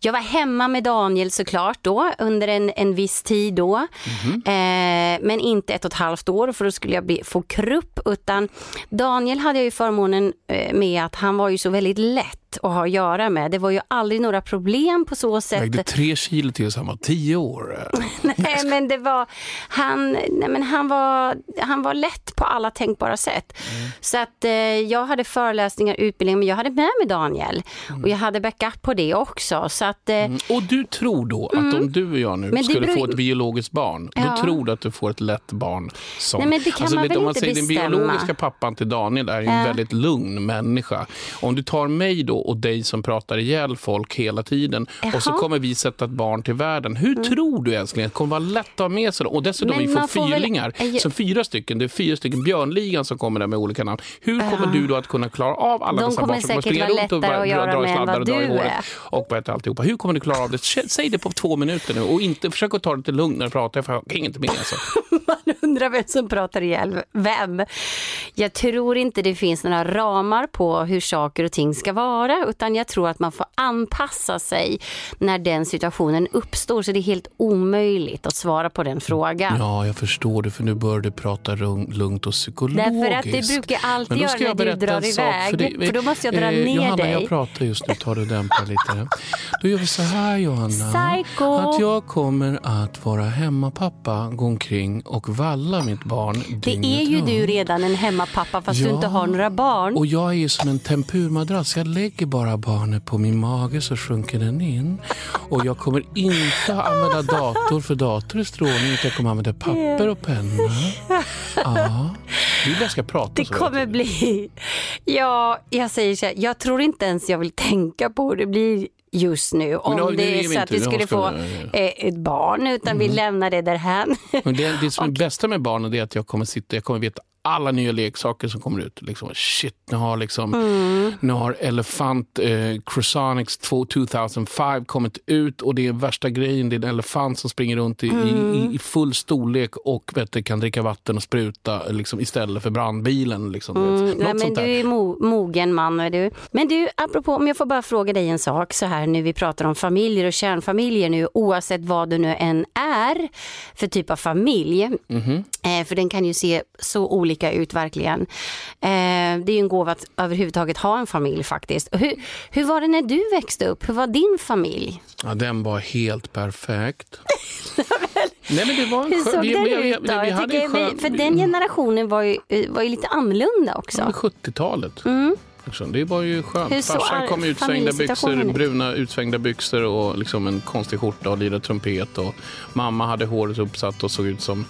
jag var hemma med Daniel såklart då under en, en viss tid då. Mhm. Eh, men inte ett och ett halvt år för då skulle jag få krupp utan Daniel hade jag ju förmånen eh, med att han var ju så väldigt lätt att ha att göra med. Det var ju aldrig några problem på så sätt. Vägde tre kilo till så han var tio år. Nej, men det var, han, nej, men han, var, han var lätt på alla tänkbara sätt. Så att eh, jag hade föreläsningar, utbildning, men jag hade med mig Daniel. Och jag hade backup på det också. Så att, eh, Och du tror då att om du och jag nu Mm. Skulle beror- få ett biologiskt barn, Ja. då tror du att du får ett lätt barn som... Nej, men det kan man vet, väl om man inte säger den bestämma. biologiska pappan till Daniel är en Ja. väldigt lugn människa. Om du tar mig då och dig som pratar ihjäl folk hela tiden och så Jaha. Mm. kommer vi sätta ett barn till världen. Hur tror du änskling att det kommer vara lätt att ha med sig dem? Och dessutom Men vi får får väl- fyrlingar, Eh, så fyra stycken, det är fyra stycken björnligan som kommer där med olika namn. Hur kommer du då att kunna klara av alla De dessa barn som kommer springa runt och dra, dra, göra dra i sladdar och dra i håret och vad heter alltihopa. Hur kommer du klara av det? Säg det på två minuter nu och inte försök att ta det lite lugnt när du pratar jag hänger inte med. Alltså. Undrar vem som pratar ihjäl vem. Jag tror inte det finns några ramar på hur saker och ting ska vara utan jag tror att man får anpassa sig när den situationen uppstår så det är helt omöjligt att svara på den frågan. Ja, jag förstår det för nu börjar du prata lugn- lugnt och psykologiskt. Därför att det brukar alltid göra när du drar sak iväg, dig. för då måste jag dra Eh, ner Johanna, dig. jag pratar just nu. Tar du dämpa lite. Då gör vi så här Johanna. Psycho. Att jag kommer att vara hemmapappa, gå omkring och valla mitt barn Det är ju du redan en hemmapappa fast du Ja. inte har några barn. Och jag är ju som en tempurmadrass. Jag lägger bara barnet på min mage så sjunker den in. Och jag kommer inte att använda dator för dator är strålning utan jag kommer använda papper och penna. Ja, vi bara ska prata Det så kommer bli, ja, jag säger så här, jag tror inte ens jag vill tänka på hur det blir just nu. Om nu det är så att vi skulle ska få eh, ett barn, utan vi lämnar det därhän. Men det, det som är bästa med barnen det är att jag kommer sitta, jag kommer veta alla nya leksaker som kommer ut. Liksom, shit, nu har, liksom, Mm. nu har Elefant eh, Crusonics 2005 kommit ut och det är värsta grejen. Det är en elefant som springer runt i, i, i full storlek och vet du, kan dricka vatten och spruta liksom, istället för brandbilen. Liksom. Mm, Något nej, men sånt du där. är mo mogen man. Är du. Men du, apropå, om jag får bara fråga dig en sak så här nu vi pratar om familjer och kärnfamiljer nu oavsett vad du nu än är för typ av familj. Mhm. Eh, för den kan ju se så olika ut verkligen. Eh, det är ju en gåva att överhuvudtaget ha en familj faktiskt. Hur, hur var det när du växte upp? Hur var din familj? Ja, den var helt perfekt. Nej, men det var en Hur såg vi- den vi- ut då? vi hade en skön- för den generationen var ju, var ju lite annorlunda också. Ja, 70-talet. Liksom. Det var ju skönt. Mm. Hur Farsan kom med utsvängda byxor, bruna utsvängda byxor och liksom en konstig skjorta och lirade trumpet. Och mamma hade håret uppsatt och såg ut som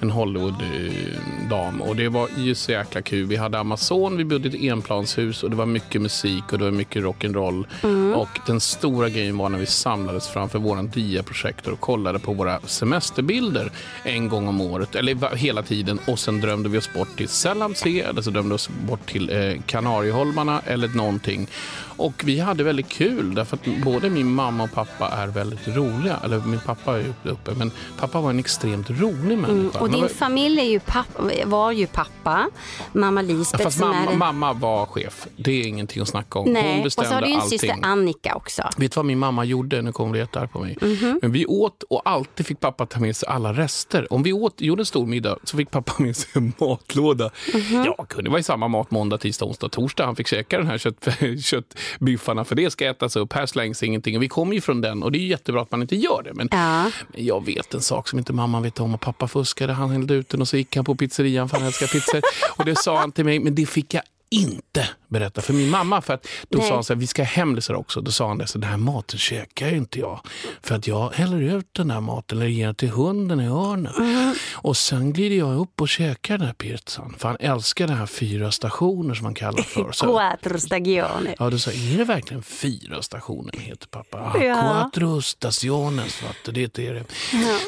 en Hollywood-dam. Och det var ju så jäkla kul. Vi hade Amazon, vi bodde i ett enplanshus och det var mycket musik och det var mycket rock'n'roll. Mm. Och den stora grejen var när vi samlades framför våran diaprojektor och kollade på våra semesterbilder en gång om året, eller hela tiden. Och sen drömde vi oss bort till Selamsee eller så drömde vi oss bort till eh, Kanarieholmarna eller någonting. Och vi hade väldigt kul därför att både min mamma och pappa är väldigt roliga. Eller min pappa är uppe, men pappa var en extremt rolig människa. Mm, Och din familj är ju pappa, var ju pappa, mamma Ja, Lisbeth Fast mamma, är... mamma var chef. Det är ingenting att snacka om. Hon Nej, och bestämde så har du ju en allting. syster Annika också. Vet du vad min mamma gjorde? Nu kommer det jättearg på mig. Mhm. Men vi åt och alltid fick pappa ta med sig alla rester. Om vi åt, gjorde en stor middag så fick pappa med sig en matlåda. Mhm. Ja, kunde vara i samma mat måndag, tisdag, onsdag, torsdag. Han fick käka den här kött, köttbiffarna för det ska ätas upp. Här slängs ingenting. Och vi kommer ju från den och det är jättebra att man inte gör det. Men, Ja. jag vet en sak som inte mamma vet om och pappa fuskade. Han hällde ut den och så gick han på pizzerian för han älskar pizzor. Och det sa han till mig, men det fick jag inte berätta för min mamma. För att då Nej. sa han så här, vi ska ha hemlisar också. Då sa han det, så den här maten käkar ju inte jag. För att jag häller ut den här maten eller ger den till hunden i hörnen. Mm. Och sen glider jag upp och käkar den här pizzan. För han älskar den här fyra stationer som man kallar för. Så, Quattro stagione. Ja, då sa är det verkligen fyra stationer heter pappa? Ah, Ja. Quattro stationes, det är det.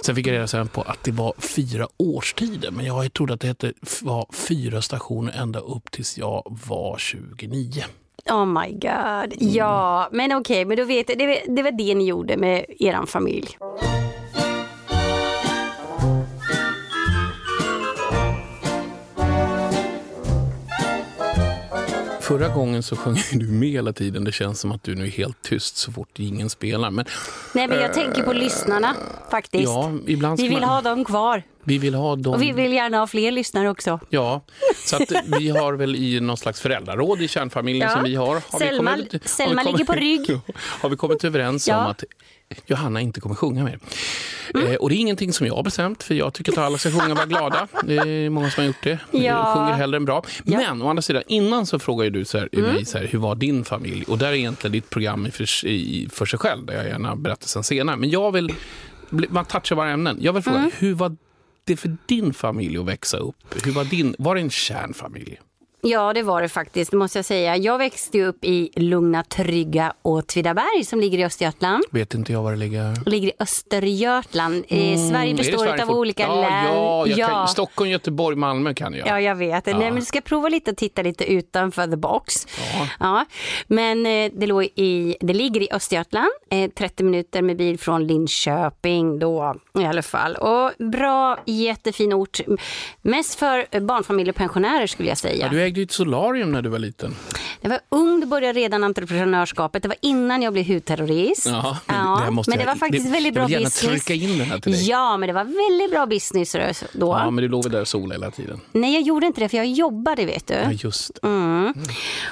Sen fick jag reda sen på att det var fyra årstider, men jag trodde att det hette, var fyra stationer ända upp tills jag var 29. Oh my god. Ja, men okej, men då vet jag, det, var- det var det ni gjorde med er familj. Förra gången så sjöng du med hela tiden. Det känns som att du nu är helt tyst så fort ingen spelar. Men Nej, men jag tänker på lyssnarna faktiskt. ja, ibland vi vill man, ha dem kvar vi vill ha dem. och vi vill gärna ha fler lyssnare också. Ja, så att vi har väl i någon slags föräldraråd i kärnfamiljen Ja. som vi har. har Selma- vi kommit, har Selma vi ligger på rygg. Har vi kommit överens Ja. om att Johanna inte kommer sjunga mer. Mm. Eh, och det är ingenting som jag har bestämt, för jag tycker att alla ska sjunga och vara glada. Det är många som har gjort det. Ja. Sjunger hellre än bra. Ja. Men å andra sidan, innan så frågar ju du så här, Mm. mig så här, hur var din familj? Och där är egentligen ditt program för, i, för sig själv, där jag gärna berättar sen senare. Men jag vill, man touchar våra ämnen. Jag vill fråga, Mm. hur var det för din familj att växa upp? Hur var, din, var det en kärnfamilj? Ja, det var det faktiskt, måste jag säga. Jag växte upp i Lugna, Trygga Åtvidaberg som ligger i Östergötland. Vet inte jag var det ligger. Ligger i Östergötland. Eh, Sverige Mm, det består Sverige av olika ja, län. Ja, jag Kan, Stockholm, Göteborg, Malmö kan jag. Ja, jag vet. Nej, men du ska prova lite att titta lite utanför the box. Ja. Men eh, det, låg i, det ligger i Östergötland, eh, 30 minuter med bil från Linköping då i alla fall. Och bra, jättefin ort. Mest för barnfamiljer och pensionärer skulle jag säga. Ja, ett solarium när du var liten. Jag var ung, då började redan entreprenörskapet. Det var innan jag blev hudterrorist. Ja, men Ja, det måste men det jag- var faktiskt det- väldigt jag bra vill gärna business. trycka in den här till dig. Ja, men det var väldigt bra business då. Ja, men du låg väl där och solade hela tiden. Nej, jag gjorde inte det för jag jobbade, vet du. Ja, just det. Mm.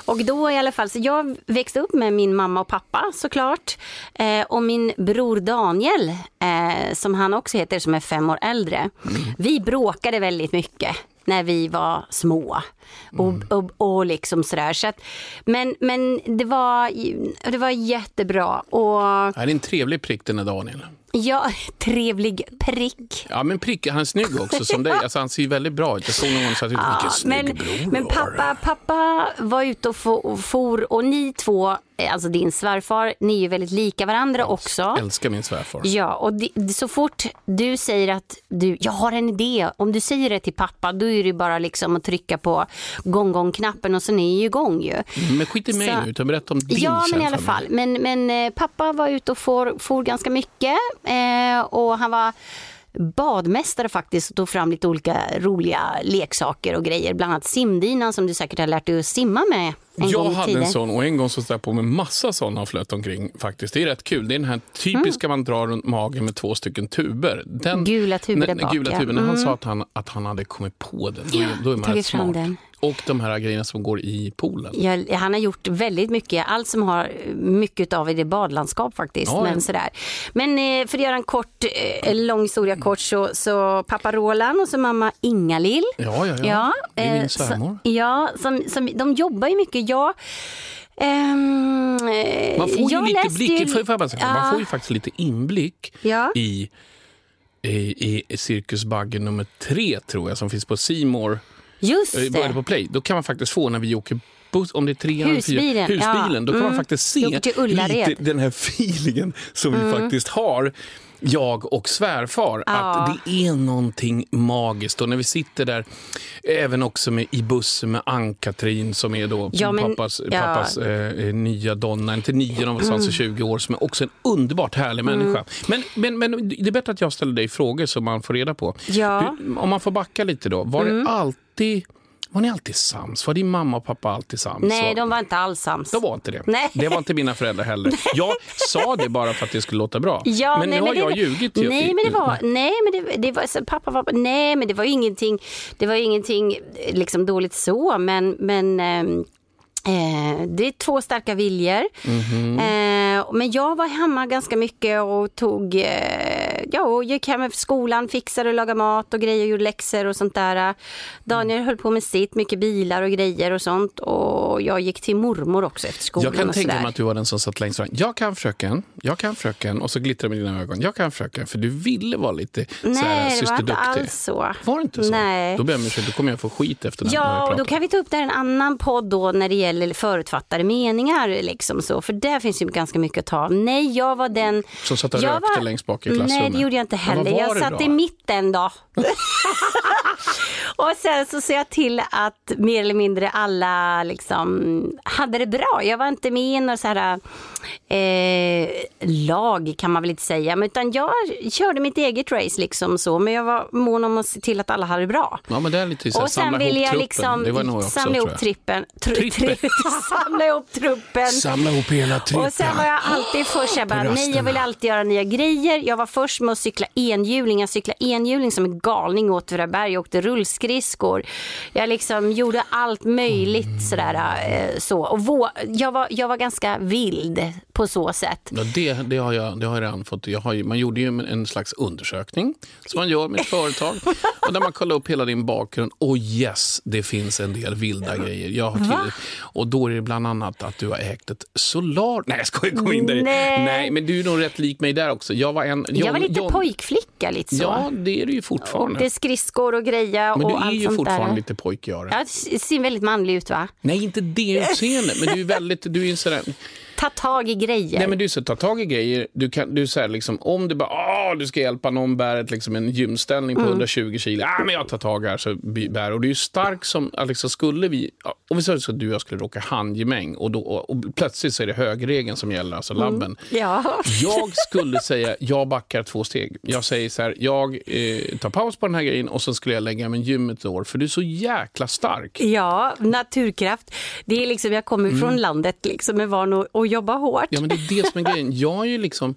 Och då i alla fall, så jag växte upp med min mamma och pappa såklart. Eh, och min bror Daniel, eh, som han också heter, som är fem år äldre. Vi bråkade väldigt mycket när vi var små. Och, och, och liksom sådär. Så att, men men det, var, det var jättebra. Och det är en trevlig prick den här Daniel. ja, trevlig prick. Ja, men prick, han är snygg också som dig. Alltså, han ser väldigt bra ut. Jag såg någon som sa, vilken snygg men, bror men du har." pappa, pappa var ute och fo- for och ni två, alltså din svärfar, ni är ju väldigt lika varandra också. Älskar min svärfar. Ja, och det, så fort du säger att du, jag har en idé, om du säger det till pappa, då är det bara liksom att trycka på gong-gong-knappen och så är ju igång ju. Men skit i mig Så- nu, utan berätta om din Ja, men i alla fall. Men, men eh, pappa var ute och for, for ganska mycket eh, och han var badmästare faktiskt och tog fram lite olika roliga leksaker och grejer. Bland annat simdinan som du säkert har lärt dig att simma med en jag hade tiden. en sån och en gång så jag på mig massa såna och flöt omkring faktiskt. Det är rätt kul. Det är den här typiska man drar runt magen med två stycken tuber. Den, Mm. Gula tuber där bak, Gula ja. tuber, när han Mm. sa att han, att han hade kommit på den, då, är- då är man rätt smart. den. Och de här grejerna som går i poolen. Ja, han har gjort väldigt mycket, allt som har mycket av i det badlandskap faktiskt. Ja, ja. men, sådär. men eh, för att göra en kort, eh, lång historia kort så, så pappa Roland och så mamma Ingalill. Ja, ja, ja. det är eh, min svärmor. Så, ja, som, som, de jobbar ju mycket. Jag, eh, Man får ju lite blick, ju- jag bara säga, Ja. man får ju faktiskt lite inblick Ja. i, i, i Cirkusbagge nummer tre, tror jag, som finns på Simor Just eller det. på Play. Då kan man faktiskt få när vi åker buss, om det är tre eller Husbilen, husbilen, ja. då kan man Mm. faktiskt Vi se. Mm. lite den här feelingen som vi faktiskt har jag och svärfar, Ja. att det är någonting magiskt. Och när vi sitter där, även också med, i bussen med Ann-Katrin som är då Ja, men- pappas, ja. pappas eh, nya donna, inte nya, de var i 20 år, som är också en underbart härlig Mm. människa. Men, men, men det är bättre att jag ställer dig frågor så man får reda på. Ja. Mm. Hur, om man får backa lite då, var det alltid var ni alltid sams? Var din mamma och pappa alltid sams? Nej, Var- de var inte alls sams. de var inte det. Nej. Det var inte mina föräldrar heller. Jag sa det bara för att det skulle låta bra. Ja, men nej, nu har det- jag ljugit. ju. Nej, men det var, nej, men det, det var, pappa var, nej, men det var ingenting, det var ingenting liksom dåligt så, men, men ehm, Eh, det är två starka viljor. Mhm. Eh, men jag var hemma ganska mycket och tog, eh, ja, gick hem efter skolan, fixade och lagade mat och grejer, gjorde läxor och sånt där. Daniel höll på med sitt, mycket bilar och grejer och sånt. Och jag gick till mormor också efter skolan. Jag kan och tänka mig att du var den som satt längst fram. Jag kan fröken, jag kan fröken. Och så glittrar med dina ögon. Jag kan fröken. För du ville vara lite så här, Nej, det var inte systerduktig. alls så. Var det inte så? Nej. Då ber jag ursäkt. Då kommer jag få skit efter vi Ja, och då kan vi ta upp det här en annan podd då när det gäller förutfattade meningar. Liksom så, för där finns ju ganska mycket att ta. Nej, jag var den... Som satt och jag rökte längst bak i klassrummet. Nej, det gjorde jag inte heller. jag satt då? i mitten då. och sen så ser jag till att mer eller mindre alla liksom hade det bra. Jag var inte med i några så här eh, lag kan man väl inte säga. Men utan jag körde mitt eget race liksom så. Men jag var mån om att se till att alla hade det bra. Ja, men det är lite så här, Och sen ville jag liksom det var nog också, samla ihop trippen. Tr- Trippen. tri- samla ihop truppen. Samla ihop hela trippen. Och sen var jag alltid först, jag bara, nej jag vill alltid göra nya grejer. Jag var först med att cykla enhjuling, jag cyklade enhjuling som en galning åt Åtvidaberg, jag åkte rullskridskor. Jag liksom gjorde allt möjligt sådär eh, så. Och vå- jag, var, jag var ganska vild på så sätt. Ja, det, det, har jag, det har jag redan fått. Jag har man gjorde ju en slags undersökning som man gör med ett företag. Och där man kollar upp hela din bakgrund. Och yes, det finns en del vilda grejer. Jag har till, och då är det bland annat att du har ägt ett Solar... Nej, jag skojar, kom in där. Nej. Nej, men du är nog rätt lik mig där också. Jag var en... Jag var lite John- pojkflicka lite så. Ja, det är du ju fortfarande. Åkte skridskor och greja men och du är ju fortfarande där. lite pojkigare. Ja, det ser väldigt manlig ut va? Nej, inte det utseendet, men du är väldigt... Du är sådär... Ta tag i grejer. Nej men du så ta tag i grejer. Du kan, du säger liksom om du bara, ah, du ska hjälpa någon bära ett, liksom en gymställning på Mm. 120 kilo. Ah, men jag tar tag här så bär. Och du är ju stark som, liksom skulle vi, om vi säger så att du och jag skulle råka handgemäng och, då, och, och plötsligt så är det högerregeln som gäller, alltså Mm. labben. Ja. Jag skulle säga, jag backar två steg. Jag säger så här, jag eh, tar paus på den här grejen och så skulle jag lägga mig i gymmet ett år. För du är så jäkla stark. Ja, naturkraft. Det är liksom, jag kommer från landet liksom, är van att, att jobba hårt. Mm. Ja, men det är det som är grejen. Jag är ju liksom...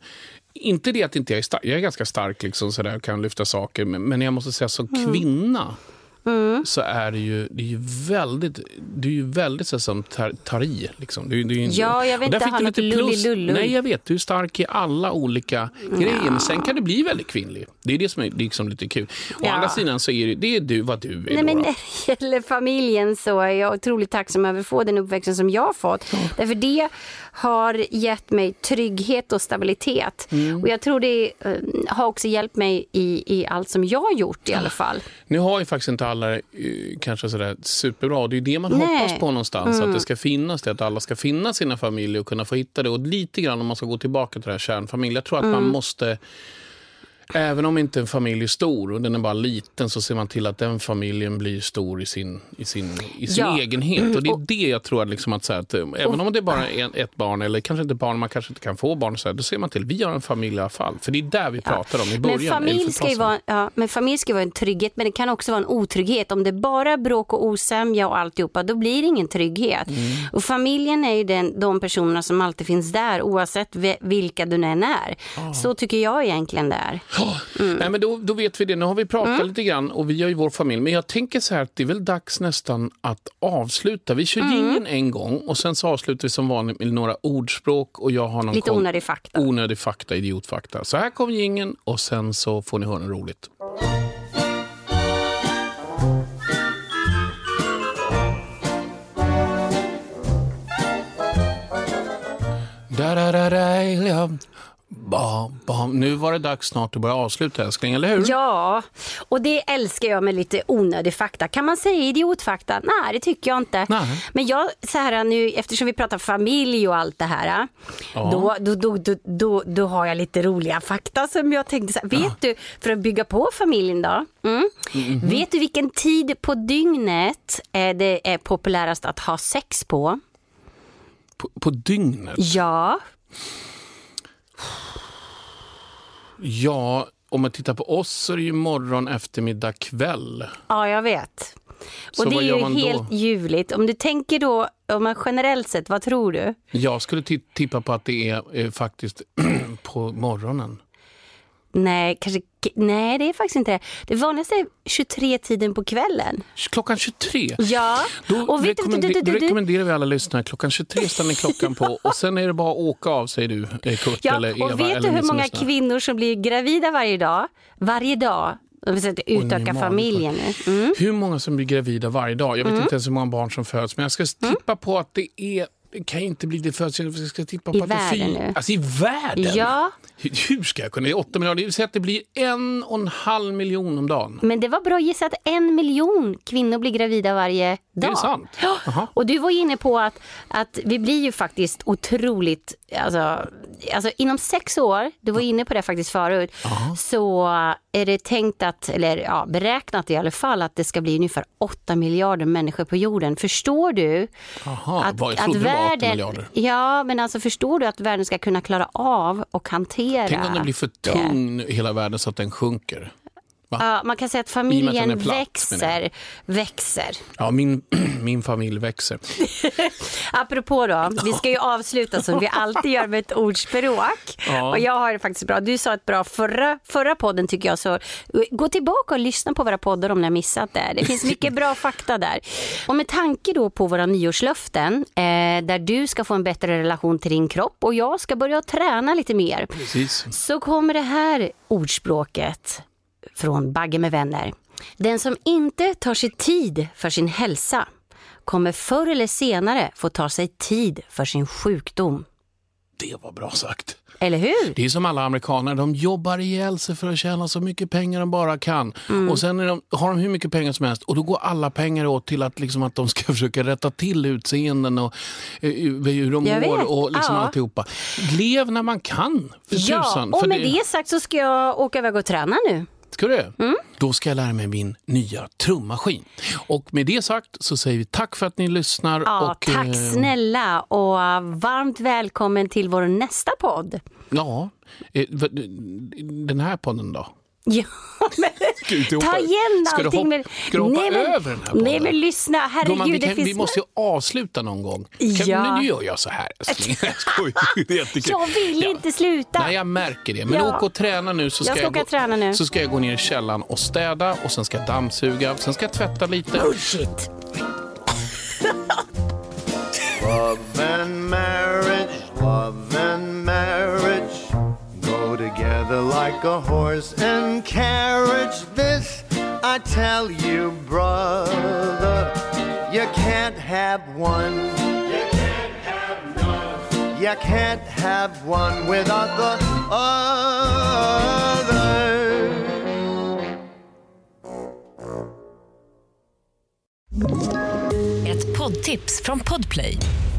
Inte det att inte jag är stark. Jag är ganska stark liksom, sådär, och kan lyfta saker. Men, men jag måste säga som Mm. kvinna så är det ju, det är ju väldigt, du är ju väldigt så, som tar, tar i. Liksom. Du, du, är ju- Ja, jag där inte fick ha du något lite plus. lullilullu. Nej, jag vet. Du är stark i alla olika grejer. Men sen kan du bli väldigt kvinnlig. Det är det som är liksom lite kul. Å Ja. andra sidan så är det, det är du vad du är. Nej, då, men när det gäller familjen så är jag otroligt tacksam över att få den uppväxten som jag har fått. Därför det har gett mig trygghet och stabilitet. Mm. Och jag tror det eh, har också hjälpt mig i, i allt som jag har gjort i alla fall. Nu har ju faktiskt inte alla eh, kanske sådär superbra. Det är det man Nej. hoppas på någonstans. Att det ska finnas det, att alla ska finna sina familjer och kunna få hitta det. Och lite grann om man ska gå tillbaka till det här kärnfamilj. Jag tror att man måste Även om inte en familj är stor och den är bara liten så ser man till att den familjen blir stor i sin, i sin, i sin Ja. egenhet. Och det är det jag tror att, liksom att, säga att eh, även om det är bara är ett barn eller kanske inte barn, man kanske inte kan få barn, så här, då ser man till vi har en familj i alla fall. För det är där vi pratar om i början. Men familj, ska vara, ja, men familj ska vara en trygghet men det kan också vara en otrygghet. Om det bara är bråk och osämja och alltihopa då blir det ingen trygghet. Mm. Och familjen är ju den, de personerna som alltid finns där oavsett vilka du än är. Så tycker jag egentligen det är. Nej, men då, då vet vi det. Nu har vi pratat Mm. lite grann och vi har ju vår familj. Men jag tänker så här att det är väl dags nästan att avsluta. Vi kör Mm. en gång och sen så avslutar vi som vanligt med några ordspråk och jag har någon Lite onödig fakta. onödig fakta, idiotfakta. Så här kommer jingeln och sen så får ni höra något roligt. Da, da, da, da, ja. ba, ba. Nu var det dags snart att börja avsluta älskling, eller hur? Ja, och det älskar jag med lite onödig fakta. Kan man säga idiotfakta? Nej, det tycker jag inte. Nej. Men jag, så här nu, eftersom vi pratar familj och allt det här, då, då, då, då, då, då har jag lite roliga fakta som jag tänkte så här, vet du, för att bygga på familjen då, mm, Mhm. vet du vilken tid på dygnet eh, det är populärast att ha sex på? På, på dygnet? Ja, Ja, om man tittar på oss så är det ju morgon, eftermiddag, kväll. ja jag vet. Så Och det vad är ju man då? helt ljuvligt. Om du tänker då, om man generellt sett, vad tror du? Jag skulle ti- tippa på att det är eh, faktiskt på morgonen. Nej, kanske, nej, det är faktiskt inte det. Det vanligaste är 23-tiden på kvällen. Klockan 23. Ja, Då, och vet du- rekommender, du- du- du- rekommenderar vi alla lyssnare klockan 23 ställer ni klockan på och sen är det bara att åka av säger du eh, Kurt Ja, eller Eva. och vet du hur många lyssnar. kvinnor som blir gravida varje dag? Varje dag. De min utöka mage. familjen nu. Mm. Hur många som blir gravida varje dag? Jag vet inte ens hur många barn som föds men jag ska tippa på att det är det kan inte bli det föds, jag ska tippa på I att det är världen fy- nu. Alltså i världen? Ja, Hur, ska jag kunna? Det är 8 miljarder. Det säga att det blir en och en halv miljon om dagen. men det var bra gissat. En miljon kvinnor blir gravida varje dag. Det är sant. Ja, och du var ju inne på att, att vi blir ju faktiskt otroligt, alltså, alltså inom sex år, du var inne på det faktiskt förut, så är det tänkt att, eller ja, beräknat i alla fall att det ska bli ungefär 8 miljarder människor på jorden. Förstår du? Jaha, vad- jag trodde det var 8 miljarder. Ja, men alltså förstår du att världen ska kunna klara av och hantera Tänk om den blir för tung hela världen så att den sjunker. Ja, man kan säga att att familjen är platt, växer, växer. Ja, min, min familj växer. Apropå då, vi ska ju avsluta som vi alltid gör med ett ordspråk. Ja. Och jag har det faktiskt bra. Du sa ett bra förra, förra podden tycker jag, så gå tillbaka och lyssna på våra poddar om ni har missat det. Det finns mycket bra fakta där. Och med tanke då på våra nyårslöften, eh, där du ska få en bättre relation till din kropp och jag ska börja träna lite mer, Precis. så kommer det här ordspråket från Bagge med vänner. Den som inte tar sig tid för sin hälsa kommer förr eller senare få ta sig tid för sin sjukdom. Det var bra sagt. Eller hur? Det är som alla amerikaner, de jobbar ihjäl sig för att tjäna så mycket pengar de bara kan. Mm. Och sen de, har de hur mycket pengar som helst och då går alla pengar åt till att, liksom, att de ska försöka rätta till utseenden och eh, hur de mår och liksom ja. alltihopa. Lev när man kan, för Ja, tusan. och med det sagt så ska jag åka iväg och träna nu. Ska du? Mm. Då ska jag lära mig min nya trummaskin. Och med det sagt så säger vi tack för att ni lyssnar. Ja, och, tack eh, snälla och varmt välkommen till vår nästa podd. Ja, eh, den här podden då? Ja, men, hoppa- ta igen ska du allting. hoppa- men, ska du hoppa nej, men, över den här podden? Nej men lyssna, herregud. Gumman, vi, det kan, finns vi måste ju avsluta någon gång. Kan, Ja. Nu gör jag så här älskling. Jag. Jag vill Ja. inte sluta. Nej, jag märker det. Men Ja. åk och träna nu så ska, Jag ska åka gå, träna nu. så ska jag gå ner i källaren och städa och sen ska jag dammsuga. Sen ska jag tvätta lite. Bullshit. Love and marriage, love and marriage together like a horse and carriage. This I tell you, brother, you can't have one. You can't have none. You can't have one without the other. Ett poddtips från Podplay.